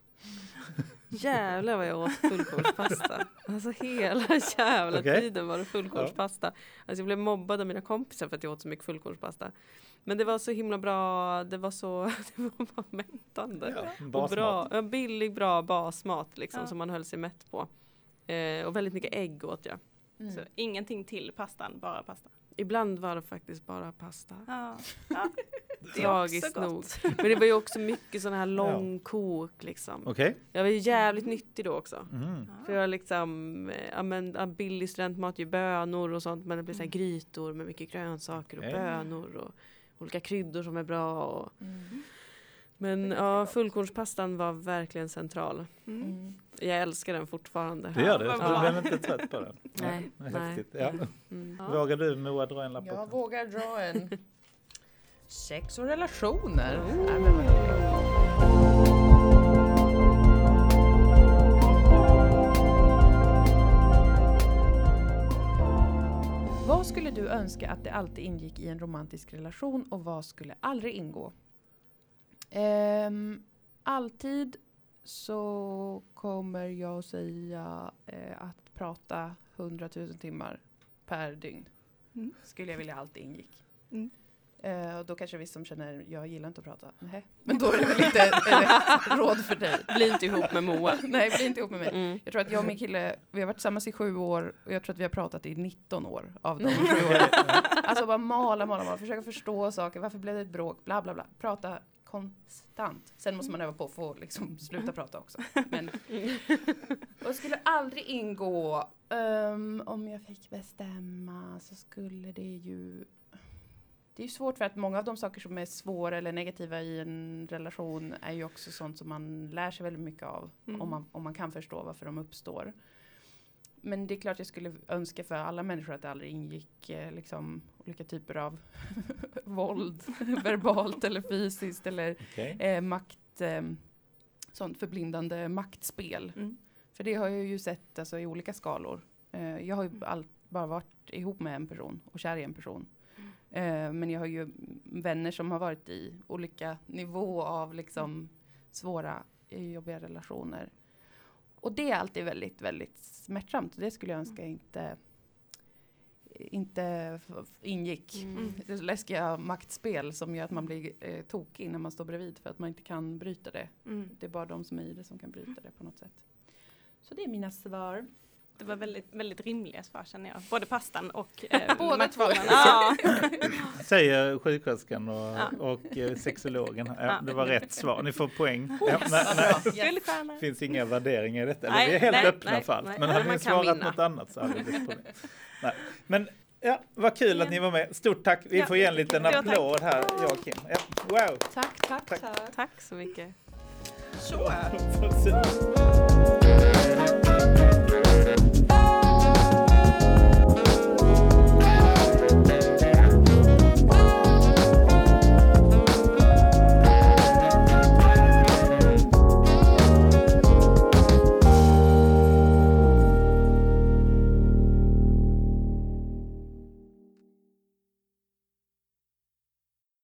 Jävlar vad jag åt fullkornspasta. Alltså hela jävla Okej. tiden var det fullkornspasta. Alltså jag blev mobbad av mina kompisar för att jag åt så mycket fullkornspasta. Men det var så himla bra, det var så det var bara mättande. Ja, och bra, billig bra basmat liksom Ja. som man höll sig mätt på. Eh, och väldigt mycket ägg åt jag. Mm. Så ingenting till pastan, bara pasta. Ibland var det faktiskt bara pasta. Ja, ja. det är också Tragiskt gott. nog. Men det var ju också mycket sån här långkok liksom. Okej. Jag var ju jävligt nyttig då också. Mm. För jag liksom, eh, ja men billig studentmat, ju bönor och sånt men det blir så här Mm. grytor med mycket grönsaker och Okej. bönor och olika kryddor som är bra. Och, Mm. men ja, fullkornspastan var verkligen central. Mm. Mm. Jag älskar den fortfarande. Du gör det? vad Du blev inte trött på den? Nej, Ja, nej. Häftigt. Ja. Mm. Vågar du Moa dra en lapp Jag vågar dra en sex och relationer. Vadå? Vad skulle du önska att det alltid ingick i en romantisk relation och vad skulle aldrig ingå? Ehm, alltid så kommer jag säga eh, att prata 100 000 timmar per dygn. Mm. Skulle jag vilja alltid ingick. Mm. Eh, och då kanske vi som känner, jag gillar inte att prata. Nej. Men då är det väl inte råd för dig. Bli inte ihop med Moa. Nej, bli inte ihop med mig. Mm. Jag tror att jag och min kille, vi har varit tillsammans i sju år och jag tror att vi har pratat i 19 år av de sju åren. Alltså bara mala, mala, mala, försöka förstå saker, varför blev det ett bråk, bla bla bla. Prata konstant. Sen måste man öva på att få liksom sluta prata också. Men, och jag skulle aldrig ingå, ehm, om jag fick bestämma så skulle det ju det är ju svårt för att många av de saker som är svåra eller negativa i en relation är ju också sånt som man lär sig väldigt mycket av. Mm. Om, man, om man kan förstå varför de uppstår. Men det är klart jag skulle önska för alla människor att det aldrig ingick eh, liksom, olika typer av våld, verbalt eller fysiskt eller Okej. eh, makt, eh, sånt förblindande maktspel. Mm. För det har jag ju sett alltså, i olika skalor. Eh, jag har ju all, bara varit ihop med en person och kär i en person. Eh, men jag har ju vänner som har varit i olika nivå av liksom svåra, eh, jobbiga relationer. Och det är alltid väldigt, väldigt smärtsamt. Det skulle jag önska inte inte ingick. Mm. Det läskiga maktspel som gör att man blir eh, tokig när man står bredvid för att man inte kan bryta det. Mm. Det är bara de som är i det som kan bryta det på något sätt. Så det är mina svar. Det var väldigt, väldigt rimliga svar känner jag. Både pastan och eh, Båda. Ja. Säger sjuksköterskan och, Ja. och eh, sexologen. Ja, Ja. det var rätt svar. Ni får poäng. Nej, nej. bra. Yes. Det finns inga värderingar i detta. Eller Nej, vi är helt nej, öppna nej, för allt. nej. Men hade ni svarat vinna. något annat så hade det blivit problem. Nej. Men ja, vad kul att ni var med. Stort tack. Vi Ja, får ge en liten ja, tack. applåd här, jag och Kim. Ja, wow! Tack, tack, Tack. tack. Tack så mycket. Så. Så-